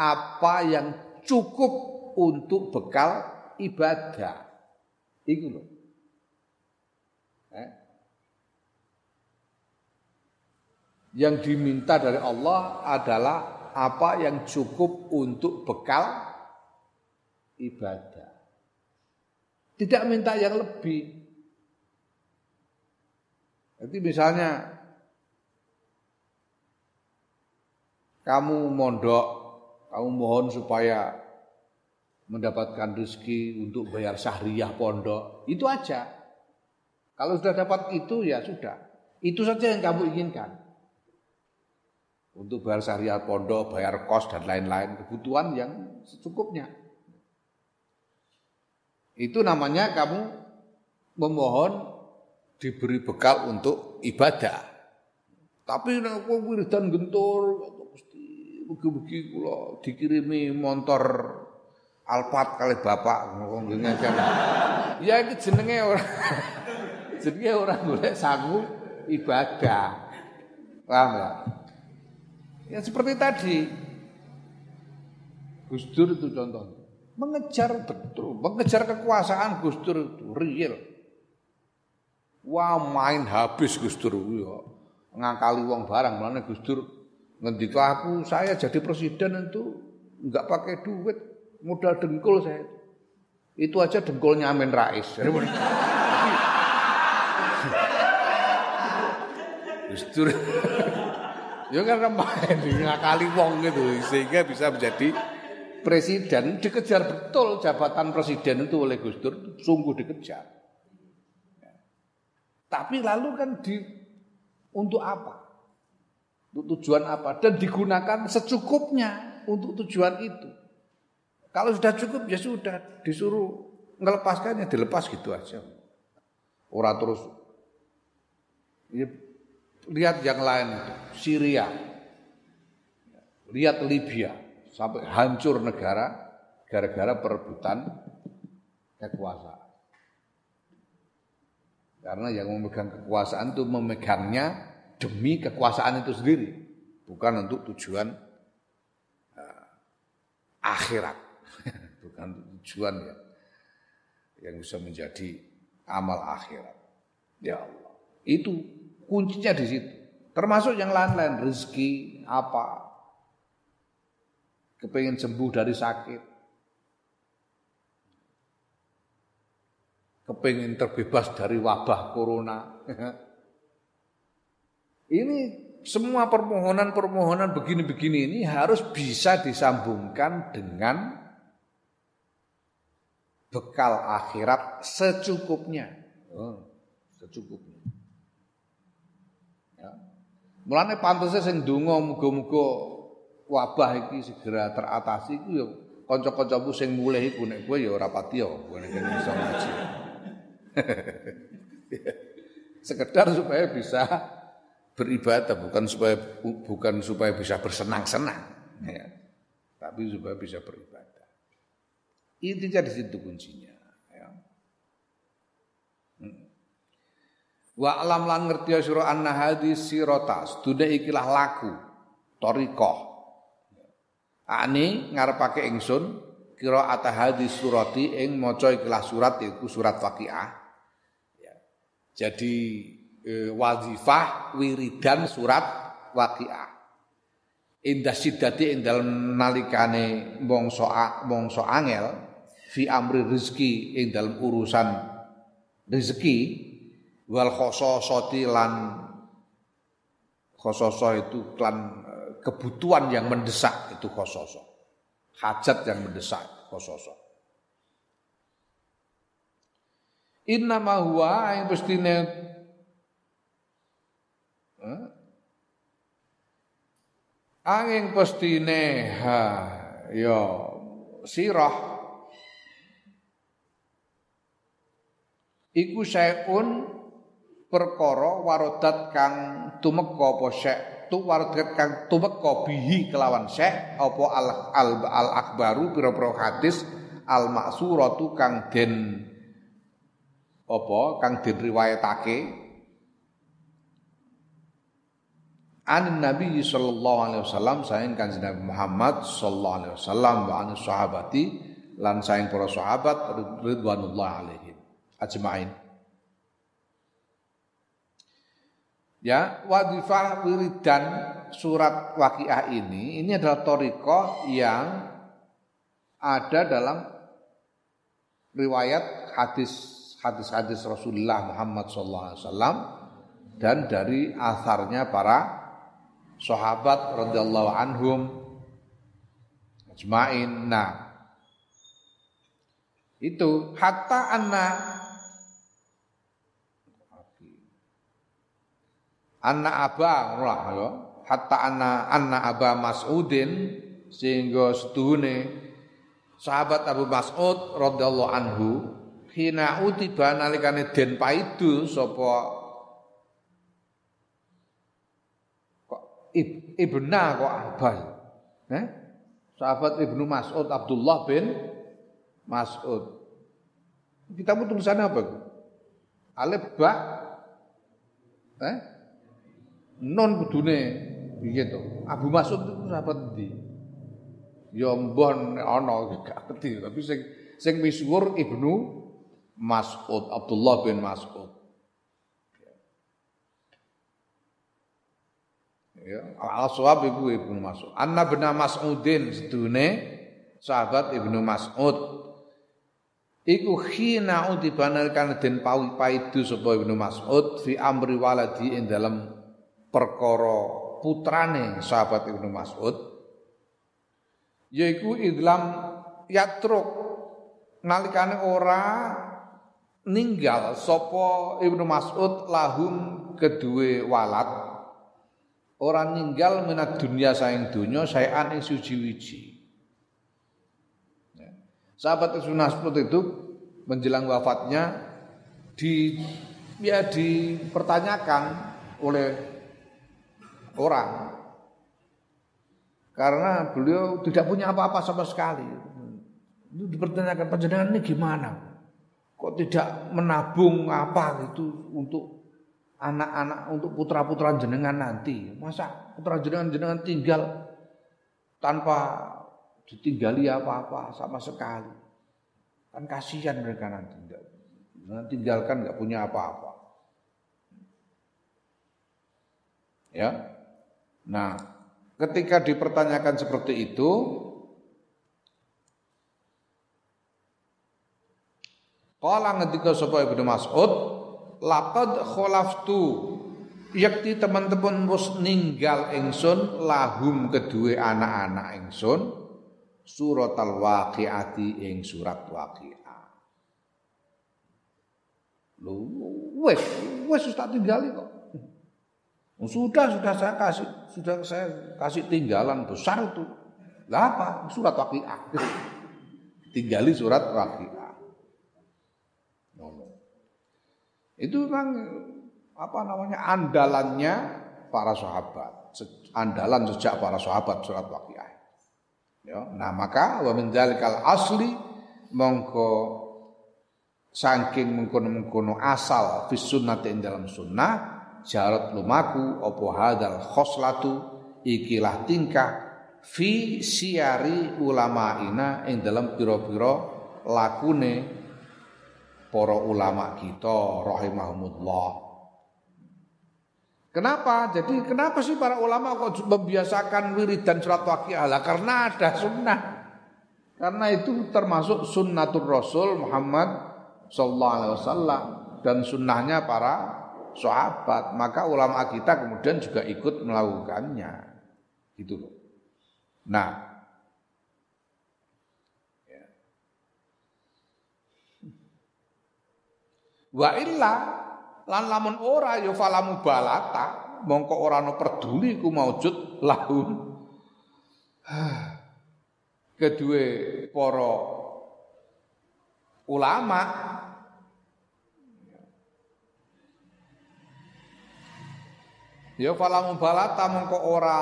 apa yang cukup untuk bekal ibadah. Itu loh. Eh? Yang diminta dari Allah adalah apa yang cukup untuk bekal ibadah. Tidak minta yang lebih. Jadi misalnya kamu mondok, kamu mohon supaya mendapatkan rezeki untuk bayar syahriah pondok, itu aja. Kalau sudah dapat itu ya sudah. Itu saja yang kamu inginkan. Untuk bayar syahriah pondok, bayar kos dan lain-lain, kebutuhan yang secukupnya. Itu namanya kamu memohon diberi bekal untuk ibadah. Tapi wong wiridan gentur mugi-mugi kula dikirimi motor Alphard kali bapak ngomong kan. Ya iki jenenge ora jenenge ora golek sangu ibadah. Paham ya? Ya seperti tadi. Gus Dur itu contohnya. Mengejar betul, mengejar kekuasaan Gus Dur itu real. Wah main habis Gus Dur ya. Ngakali wong barang mana Gus Dur ngendika aku saya jadi presiden itu enggak pakai duit, modal dengkul saya. Itu aja dengkulnya Amin Rais. Gus Dur Ya karena main ngakali wong gitu sehingga bisa menjadi presiden dikejar betul jabatan presiden itu oleh Gus Dur sungguh dikejar. Tapi lalu kan di untuk apa? Untuk tujuan apa? Dan digunakan secukupnya untuk tujuan itu. Kalau sudah cukup ya sudah disuruh melepaskannya dilepas gitu aja. Orang terus ya, lihat yang lain Syria, lihat Libya sampai hancur negara gara-gara perebutan kekuasaan. Karena yang memegang kekuasaan itu memegangnya demi kekuasaan itu sendiri, bukan untuk tujuan uh, akhirat, bukan tujuan ya yang bisa menjadi amal akhirat. Ya Allah, itu kuncinya di situ. Termasuk yang lain-lain, rezeki apa, kepengen sembuh dari sakit, kepingin terbebas dari wabah corona. ini semua permohonan-permohonan begini-begini ini harus bisa disambungkan dengan bekal akhirat secukupnya. Oh, secukupnya. Ya. Mulane pantasnya sing donga muga-muga wabah iki segera teratasi iku ya kanca-kancamu sing mulih iku nek kowe ya ora pati ya, ngaji. Sekedar supaya bisa beribadah bukan supaya bukan supaya bisa bersenang-senang ya. Tapi supaya bisa beribadah. Intinya di situ kuncinya ya. Hmm. Wa alam lan ngerti sira anna sirotas dunia ikilah laku torikoh Ani ngarepake ingsun kira atah hadis surati ing maca ikilah surat iku surat Waqiah jadi e, wazifah wiridan surat waqiah. Indah sidati ing dalem nalikane mongso mongso angel fi amri rezeki ing dalem urusan rezeki wal khososati lan Khososo itu klan eh, kebutuhan yang mendesak itu khososo. Hajat yang mendesak khososo. Inna ma huwa yang eh? Angin pestine ha ya sirah. Iku syai'un perkara warodat kang tumeka apa syek tu warodat kang tumeka bihi kelawan syek apa al al, al akbaru pira-pira hadis? Al maksuratu kang den apa kang den riwayatake an Nabi sallallahu alaihi wasallam saing kanjeng Nabi Muhammad sallallahu alaihi wasallam wa an sahabati lan saing para sahabat ridwanullah alaihim. Ajmain. Ya, wadifah wiridan surat waqiah ini ini adalah toriko yang ada dalam riwayat hadis hadis-hadis Rasulullah Muhammad SAW dan dari asarnya para sahabat radhiyallahu anhum ajmain. Nah, itu hatta anna Anna aba lah ya. Hatta anna anna aba Mas'udin sehingga setuhune sahabat Abu Mas'ud radhiyallahu anhu hina utiba nalikane den paidu sapa kok ibna kok abah eh? sahabat Ibnu Mas'ud Abdullah bin Mas'ud. Kita tulisannya apa? Alif ba. Eh non kudune piye to Abu Mas'ud itu sahabat ndi ya mbon ana gak ngerti. Tapi sing sing misuwur Ibnu Mas'ud Abdullah bin Mas'ud ya al sawab iku Ibnu Mas'ud. Anna bin Mas'udin sedune sahabat Ibnu Mas'ud. Iku khina utibanal kan den pawi paidu sapa Ibnu Mas'ud fi amri waladi ing dalam perkara putrane sahabat Ibnu Mas'ud yaiku idlam yatruk. Nalikane ora ninggal sapa Ibnu Mas'ud lahum kedue walat ora ninggal minat dunia saing dunya saean ing suci-wiji ya. sahabat Ibnu Mas'ud itu menjelang wafatnya di ya dipertanyakan oleh orang karena beliau tidak punya apa-apa sama sekali. Itu dipertanyakan panjenengan ini gimana? Kok tidak menabung apa itu untuk anak-anak untuk putra-putra jenengan nanti? Masa putra jenengan jenengan tinggal tanpa ditinggali apa-apa sama sekali? Kan kasihan mereka nanti. Tinggalkan nggak punya apa-apa. Ya, Nah, ketika dipertanyakan seperti itu, Kala ngetika sapa Ibnu Mas'ud, laqad khalaftu yakti teman-teman mus ninggal ingsun lahum kedua anak-anak ingsun surat al-waqiati ing surat waqiah. Lu wes wes tak tinggali kok. Sudah, sudah saya kasih, sudah saya kasih tinggalan besar itu. Lah apa? Surat Waqiah. Tinggali surat Waqiah. Itu memang apa namanya andalannya para sahabat. Andalan sejak para sahabat surat Waqiah. Ya, nah maka wa min asli mongko saking mengkono-mengkono asal fis sunnati dalam sunnah jarat lumaku opo hadal khoslatu ikilah tingkah fi siari ulama ina ing dalam piro-piro lakune para ulama kita rahimahumullah Kenapa? Jadi kenapa sih para ulama kok membiasakan wiridan surat waqiah? Karena ada sunnah. Karena itu termasuk sunnatul Rasul Muhammad sallallahu alaihi wasallam dan sunnahnya para sahabat, maka ulama kita kemudian juga ikut melakukannya. Gitu loh. Nah, ya. Wa illa lan lamun ora ya falamu balata mongko ora no peduli ku maujud lahun kedua para ulama ya falamu balata mongko ora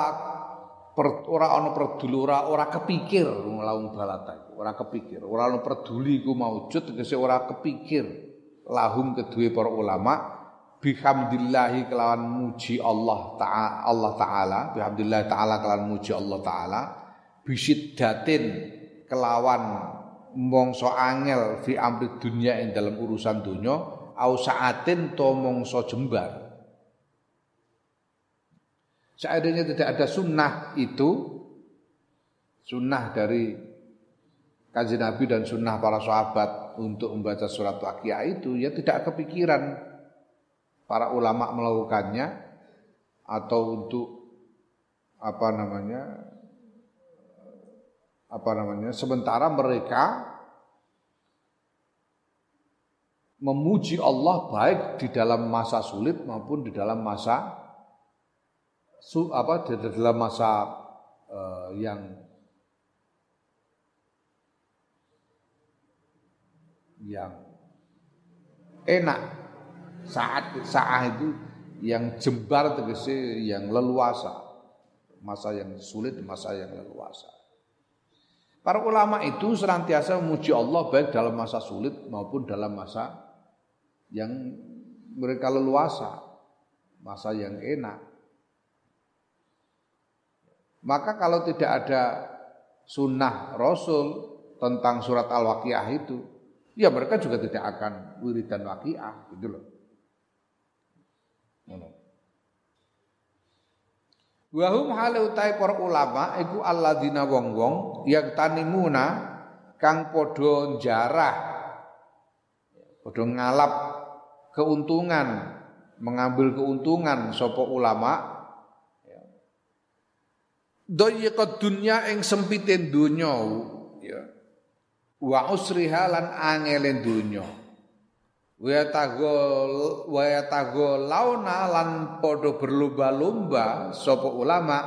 per, ora ana peduli ora ora kepikir nglawan balata ora kepikir ora ana peduli ku maujud tegese ora kepikir lahum kedua para ulama bihamdillahi kelawan muji Allah taala Allah taala bihamdillah taala kelawan muji Allah taala bisiddatin kelawan mongso angel fi amri dunia ing dalam urusan dunia au saatin to mongso jembar. Seandainya tidak ada sunnah itu sunnah dari kaji Nabi dan sunnah para sahabat untuk membaca surat Waqiah itu ya tidak kepikiran para ulama melakukannya atau untuk apa namanya apa namanya sementara mereka memuji Allah baik di dalam masa sulit maupun di dalam masa su, apa di dalam masa uh, yang yang enak. Saat saat itu yang jembar tegese yang leluasa. Masa yang sulit masa yang leluasa. Para ulama itu senantiasa memuji Allah baik dalam masa sulit maupun dalam masa yang mereka leluasa, masa yang enak. Maka kalau tidak ada sunnah Rasul tentang surat Al-Waqiah itu, ya mereka juga tidak akan wiridan waqiah gitu loh. Wahum hale utai para ulama iku alladzina wong-wong yang tanimuna kang padha jarah padha ngalap keuntungan mengambil keuntungan sapa ulama. Doyqa dunya ing sempite donya ya wa usriha lan angelen donya wa tagol wa tagol launa lan padha berlomba-lomba sapa ulama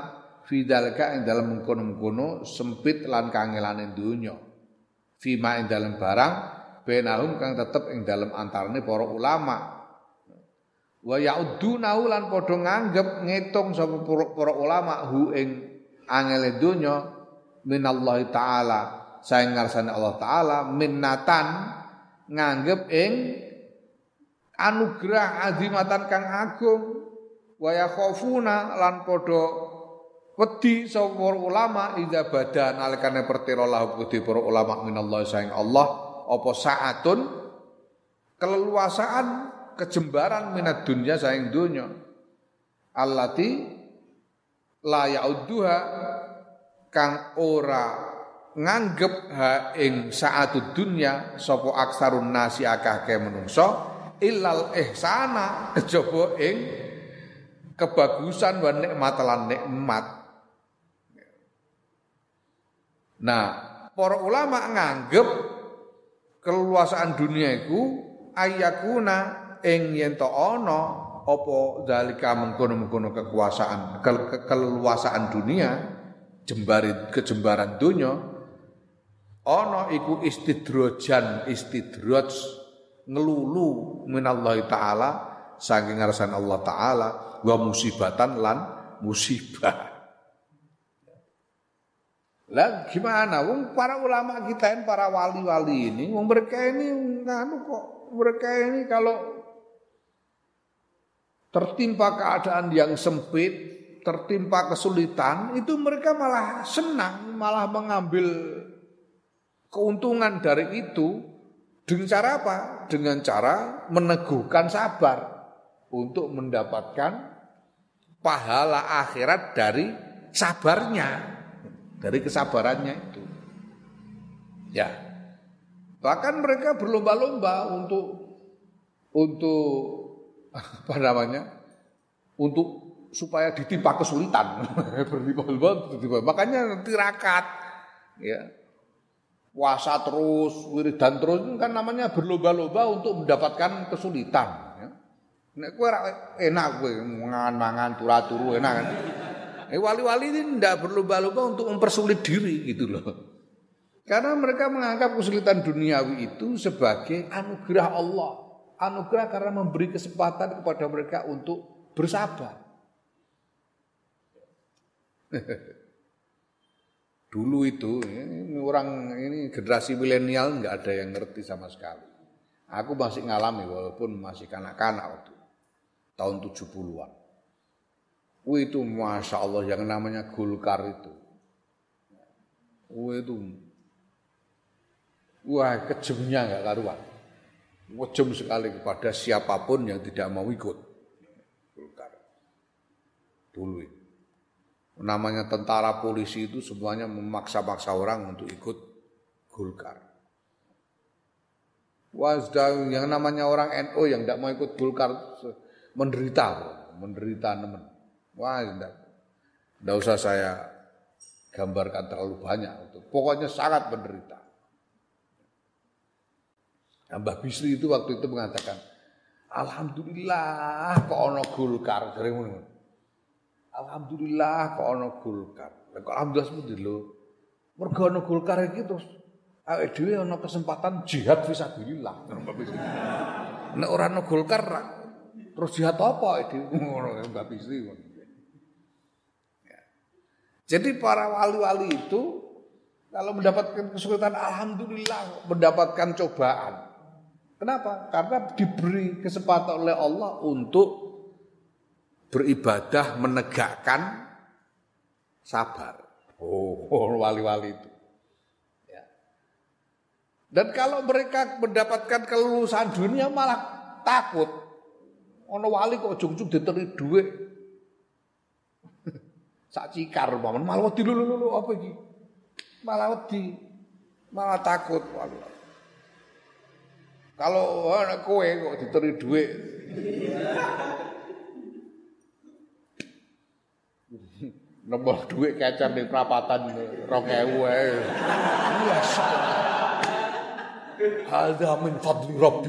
fidalka ing dalam mengkono-mengkono sempit lan kangelane donya fima ing dalam barang benahum kang tetep ing dalam antarane para ulama. Wa yauduna lan padha nganggep ngitung sapa para ulama hu ing angele donya minallahi taala saing ngarsane Allah taala minnatan nganggep ing anugerah azimatan kang agung. Wa yakhafuna lan padha wedi sapa ulama ida badan alikane pertira lahu wedi para ulama minallah saing Allah apa saatun? Keleluasaan kejembaran minat dunia saing dunya allati la yaudduha kang ora nganggep ha ing saatu dunya sapa aksarun nasi akeh menungso illal ihsana kejaba ing kebagusan wa nikmat lan nikmat. Nah, para ulama nganggep keluasaan dunia iku ayakuna ing yen to ana apa dalika mengkono-mengkono kekuasaan ke, ke, keleluasaan dunia jembari kejembaran dunia ana iku istidrojan istidroj ngelulu minallahi taala saking ngarsan Allah taala wa musibatan lan musibah. Lah gimana? Wong para ulama kita ini, para wali-wali ini, wong mereka ini nganu kok mereka ini kalau tertimpa keadaan yang sempit, tertimpa kesulitan, itu mereka malah senang, malah mengambil keuntungan dari itu dengan cara apa? Dengan cara meneguhkan sabar untuk mendapatkan pahala akhirat dari sabarnya, dari kesabarannya itu. Ya. Bahkan mereka berlomba-lomba untuk untuk apa namanya untuk supaya ditimpa kesulitan berlimpah-limpah makanya tirakat ya puasa terus wiridan terus kan namanya berlomba-lomba untuk mendapatkan kesulitan ya. nek kowe enak kowe mangan-mangan turu-turu enak kan. Eh, wali-wali ini tidak berlomba-lomba untuk mempersulit diri gitu loh. Karena mereka menganggap kesulitan duniawi itu sebagai anugerah Allah. Anugerah karena memberi kesempatan kepada mereka untuk bersabar Dulu itu ini orang ini generasi milenial nggak ada yang ngerti sama sekali. Aku masih ngalami walaupun masih kanak-kanak waktu tahun 70-an. Wih itu masya Allah yang namanya Gulkar itu. Wih itu wah kejemnya nggak karuan. Kejem sekali kepada siapa pun yang tidak mau ikut. Gulkar. Dulu itu namanya tentara polisi itu semuanya memaksa-maksa orang untuk ikut Golkar. Wah, yang namanya orang NU yang tidak mau ikut Golkar menderita, menderita nemen. Wah, tidak, tidak usah saya gambarkan terlalu banyak. Pokoknya sangat menderita. Mbah Bisri itu waktu itu mengatakan, Alhamdulillah kok ono Golkar. Alhamdulillah kok ana Golkar. Kok alhamdulillah sepundi lho. Mergo ana Golkar iki terus awake dhewe ana kesempatan jihad fisabilillah. Nek ora ana Golkar terus jihad apa dhewe ngono Mbak Bisri ya. Jadi para wali-wali itu kalau mendapatkan kesulitan alhamdulillah mendapatkan cobaan. Kenapa? Karena diberi kesempatan oleh Allah untuk beribadah menegakkan sabar. Oh, wali-wali itu. Ya. Dan kalau mereka mendapatkan kelulusan dunia malah takut. Ono wali kok ujung-ujung diteri duit. Sak cikar paman malah wedi lulu lulu apa iki? Malah wedi. Malah takut wali. Kalau anak kowe kok diteri duit. nembok duit kecer di perapatan rong ewu. Ya Hadza min fadli rabbi.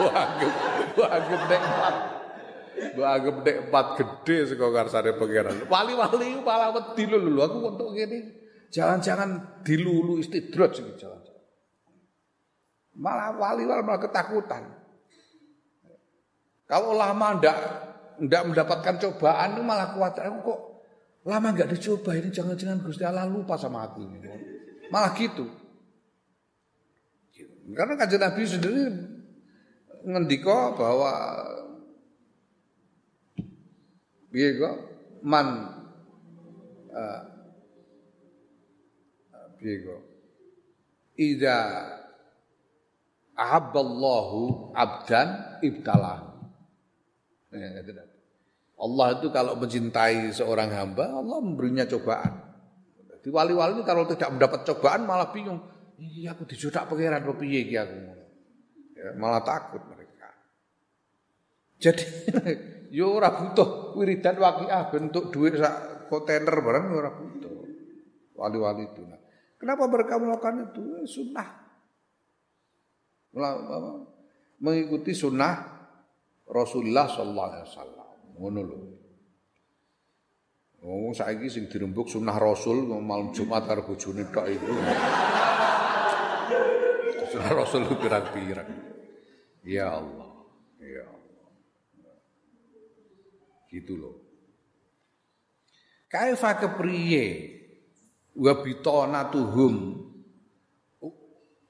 Wanggep, wanggep nek empat. Wanggep nek empat gede saka karsane pangeran. Wali-wali malah wedi lho aku untuk ngene. Jangan-jangan dilulu istidraj iki jangan. Malah wali-wali malah ketakutan. Kalau lama ndak ndak mendapatkan cobaan itu malah kuat. Aku kok lama nggak dicoba ini jangan-jangan Gusti Allah lupa sama aku ini. Malah gitu. Karena kajian Nabi sendiri ngendiko bahwa piye kok man uh, kok ida ahabballahu abdan ibtalahu Ya, Allah itu kalau mencintai seorang hamba, Allah memberinya cobaan. Di wali-wali ini kalau tidak mendapat cobaan malah bingung. Iya aku dijodak pangeran kok piye iki aku. Ya, malah takut mereka. Jadi yo ora butuh wiridan waqiah bentuk duit sak kontainer barang yo ora butuh. Wali-wali itu. Nah, kenapa mereka melakukan itu? Eh, sunnah. Mengikuti sunnah Rasulullah sallallahu alaihi wasallam. Ngono lho. Oh, saiki sing dirembuk sunah Rasul malam Jumat karo bojone tok iku. Sunah Rasul pirang-pirang. Ya Allah. Ya Allah. Gitu loh. Kaifa kepriye wa bitonatuhum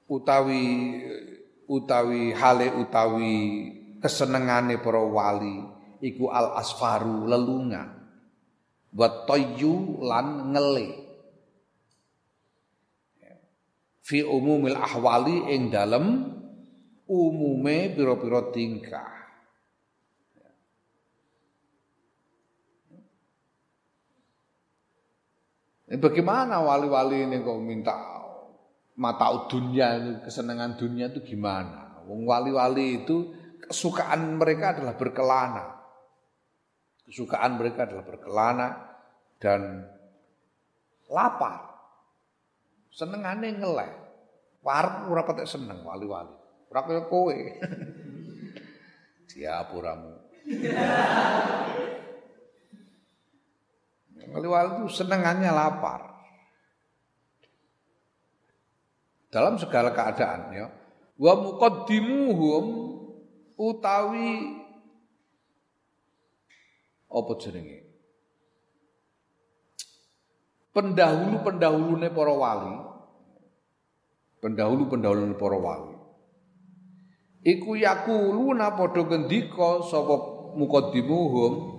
utawi utawi hale utawi kesenengane para wali iku al asfaru lelungan wa tayyu lan ngele fi umumil ahwali ing dalem umume pira-pira tingkah Bagaimana wali-wali ini kok minta mata dunia kesenangan dunia itu gimana? wong wali-wali itu kesukaan mereka adalah berkelana. Kesukaan mereka adalah berkelana dan lapar. Senengane ngeleh. Warep ora patek seneng wali-wali. Ora kaya kowe. Diapuramu. Wali-wali itu senengannya lapar. Dalam segala keadaan ya. Wa muqaddimuhum utawi apa jenenge? Pendahulu-pendahulune para wali. Pendahulu-pendahulune para wali. Iku yakuluna padha ngendika sapa muqaddimuhum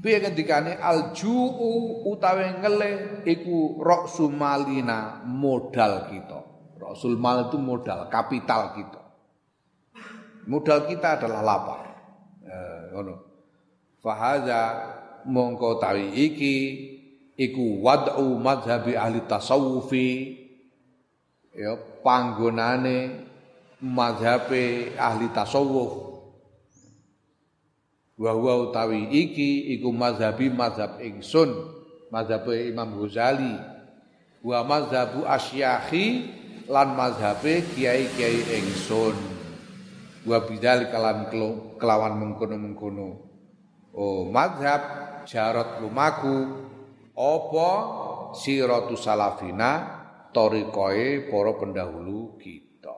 Piye ngendikane alju'u utawi ngele iku roksu malina modal kita. Rasul mal itu modal, kapital kita. Modal kita adalah lapar. Eh. Fahaza mongko tawi iki iku wad'u madhabi ahli tasawufi. Ya panggonane madhabe ahli tasawuf. Wa utawi iki iku mazhabi mazhab ingsun mazhab Imam Ghazali. Wa mazhabu asyakhi lan mazhabe kiai-kiai ingsun. Wa bidal kalan kelawan mengkono-mengkono oh mazhab jarot lumaku apa siratu salafina torikoe para pendahulu kita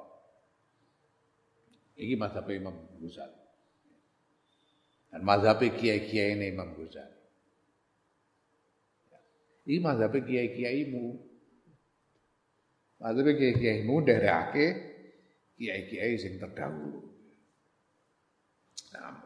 iki mazhab Imam Ghazali dan mazhab kiai-kiai ini Imam Ghazali. Ini mazhab kiai-kiaimu. Mazhab kiai-kiaimu dari ake kiai-kiai yang terdahulu. Nah,